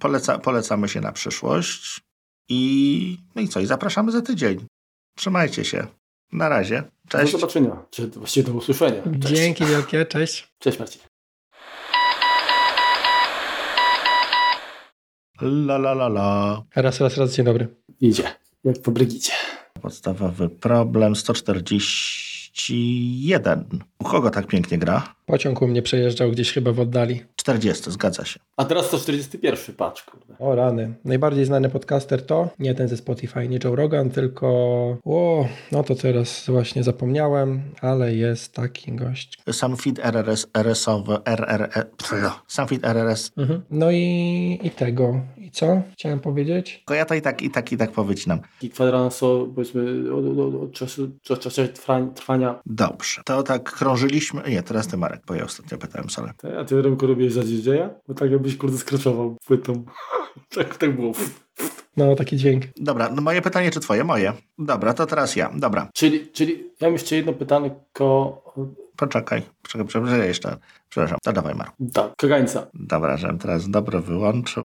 Poleca, polecamy się na przyszłość. I no i co, i zapraszamy za tydzień. Trzymajcie się. Na razie. Cześć. Do zobaczenia, czy właściwie do usłyszenia. Cześć. Dzięki wielkie, cześć. Cześć Marcin. La la la la. Raz, raz, raz, dzień dobry. Idzie, jak po Brygicie. Podstawowy problem 141. U kogo tak pięknie gra? Pociąg u mnie przejeżdżał gdzieś chyba w oddali. 40, zgadza się. A teraz 141, patrz, kurde. O rany. Najbardziej znany podcaster to nie ten ze Spotify, nie Joe Rogan, tylko... O, no to teraz właśnie zapomniałem, ale jest taki gość. Sam feed RRS, RS-owy, RRS, sam feed RRS. Mhm. No i, i tego. I co chciałem powiedzieć? Tylko ja to i tak, i tak, i tak powycinam. I kwadrans o, powiedzmy, od, od, od czasu, od czasu trwania, trwania Dobrze. To tak drążyliśmy... Nie, teraz ty Marek, bo ja ostatnio pytałem Solę. A ty Remko robiłeś za DJ-a? Bo tak jakbyś kurde skraczował płytą. tak, tak było. No, taki dźwięk. Dobra, no moje pytanie czy twoje? Moje. Dobra, to teraz ja. Dobra, Czyli, czyli ja mam jeszcze jedno pytanko. poczekaj. Poczekaj, przepraszam, jeszcze. Przepraszam, to dawaj Marku. Tak, kagańca. Dobra, żebym teraz dobro wyłączył.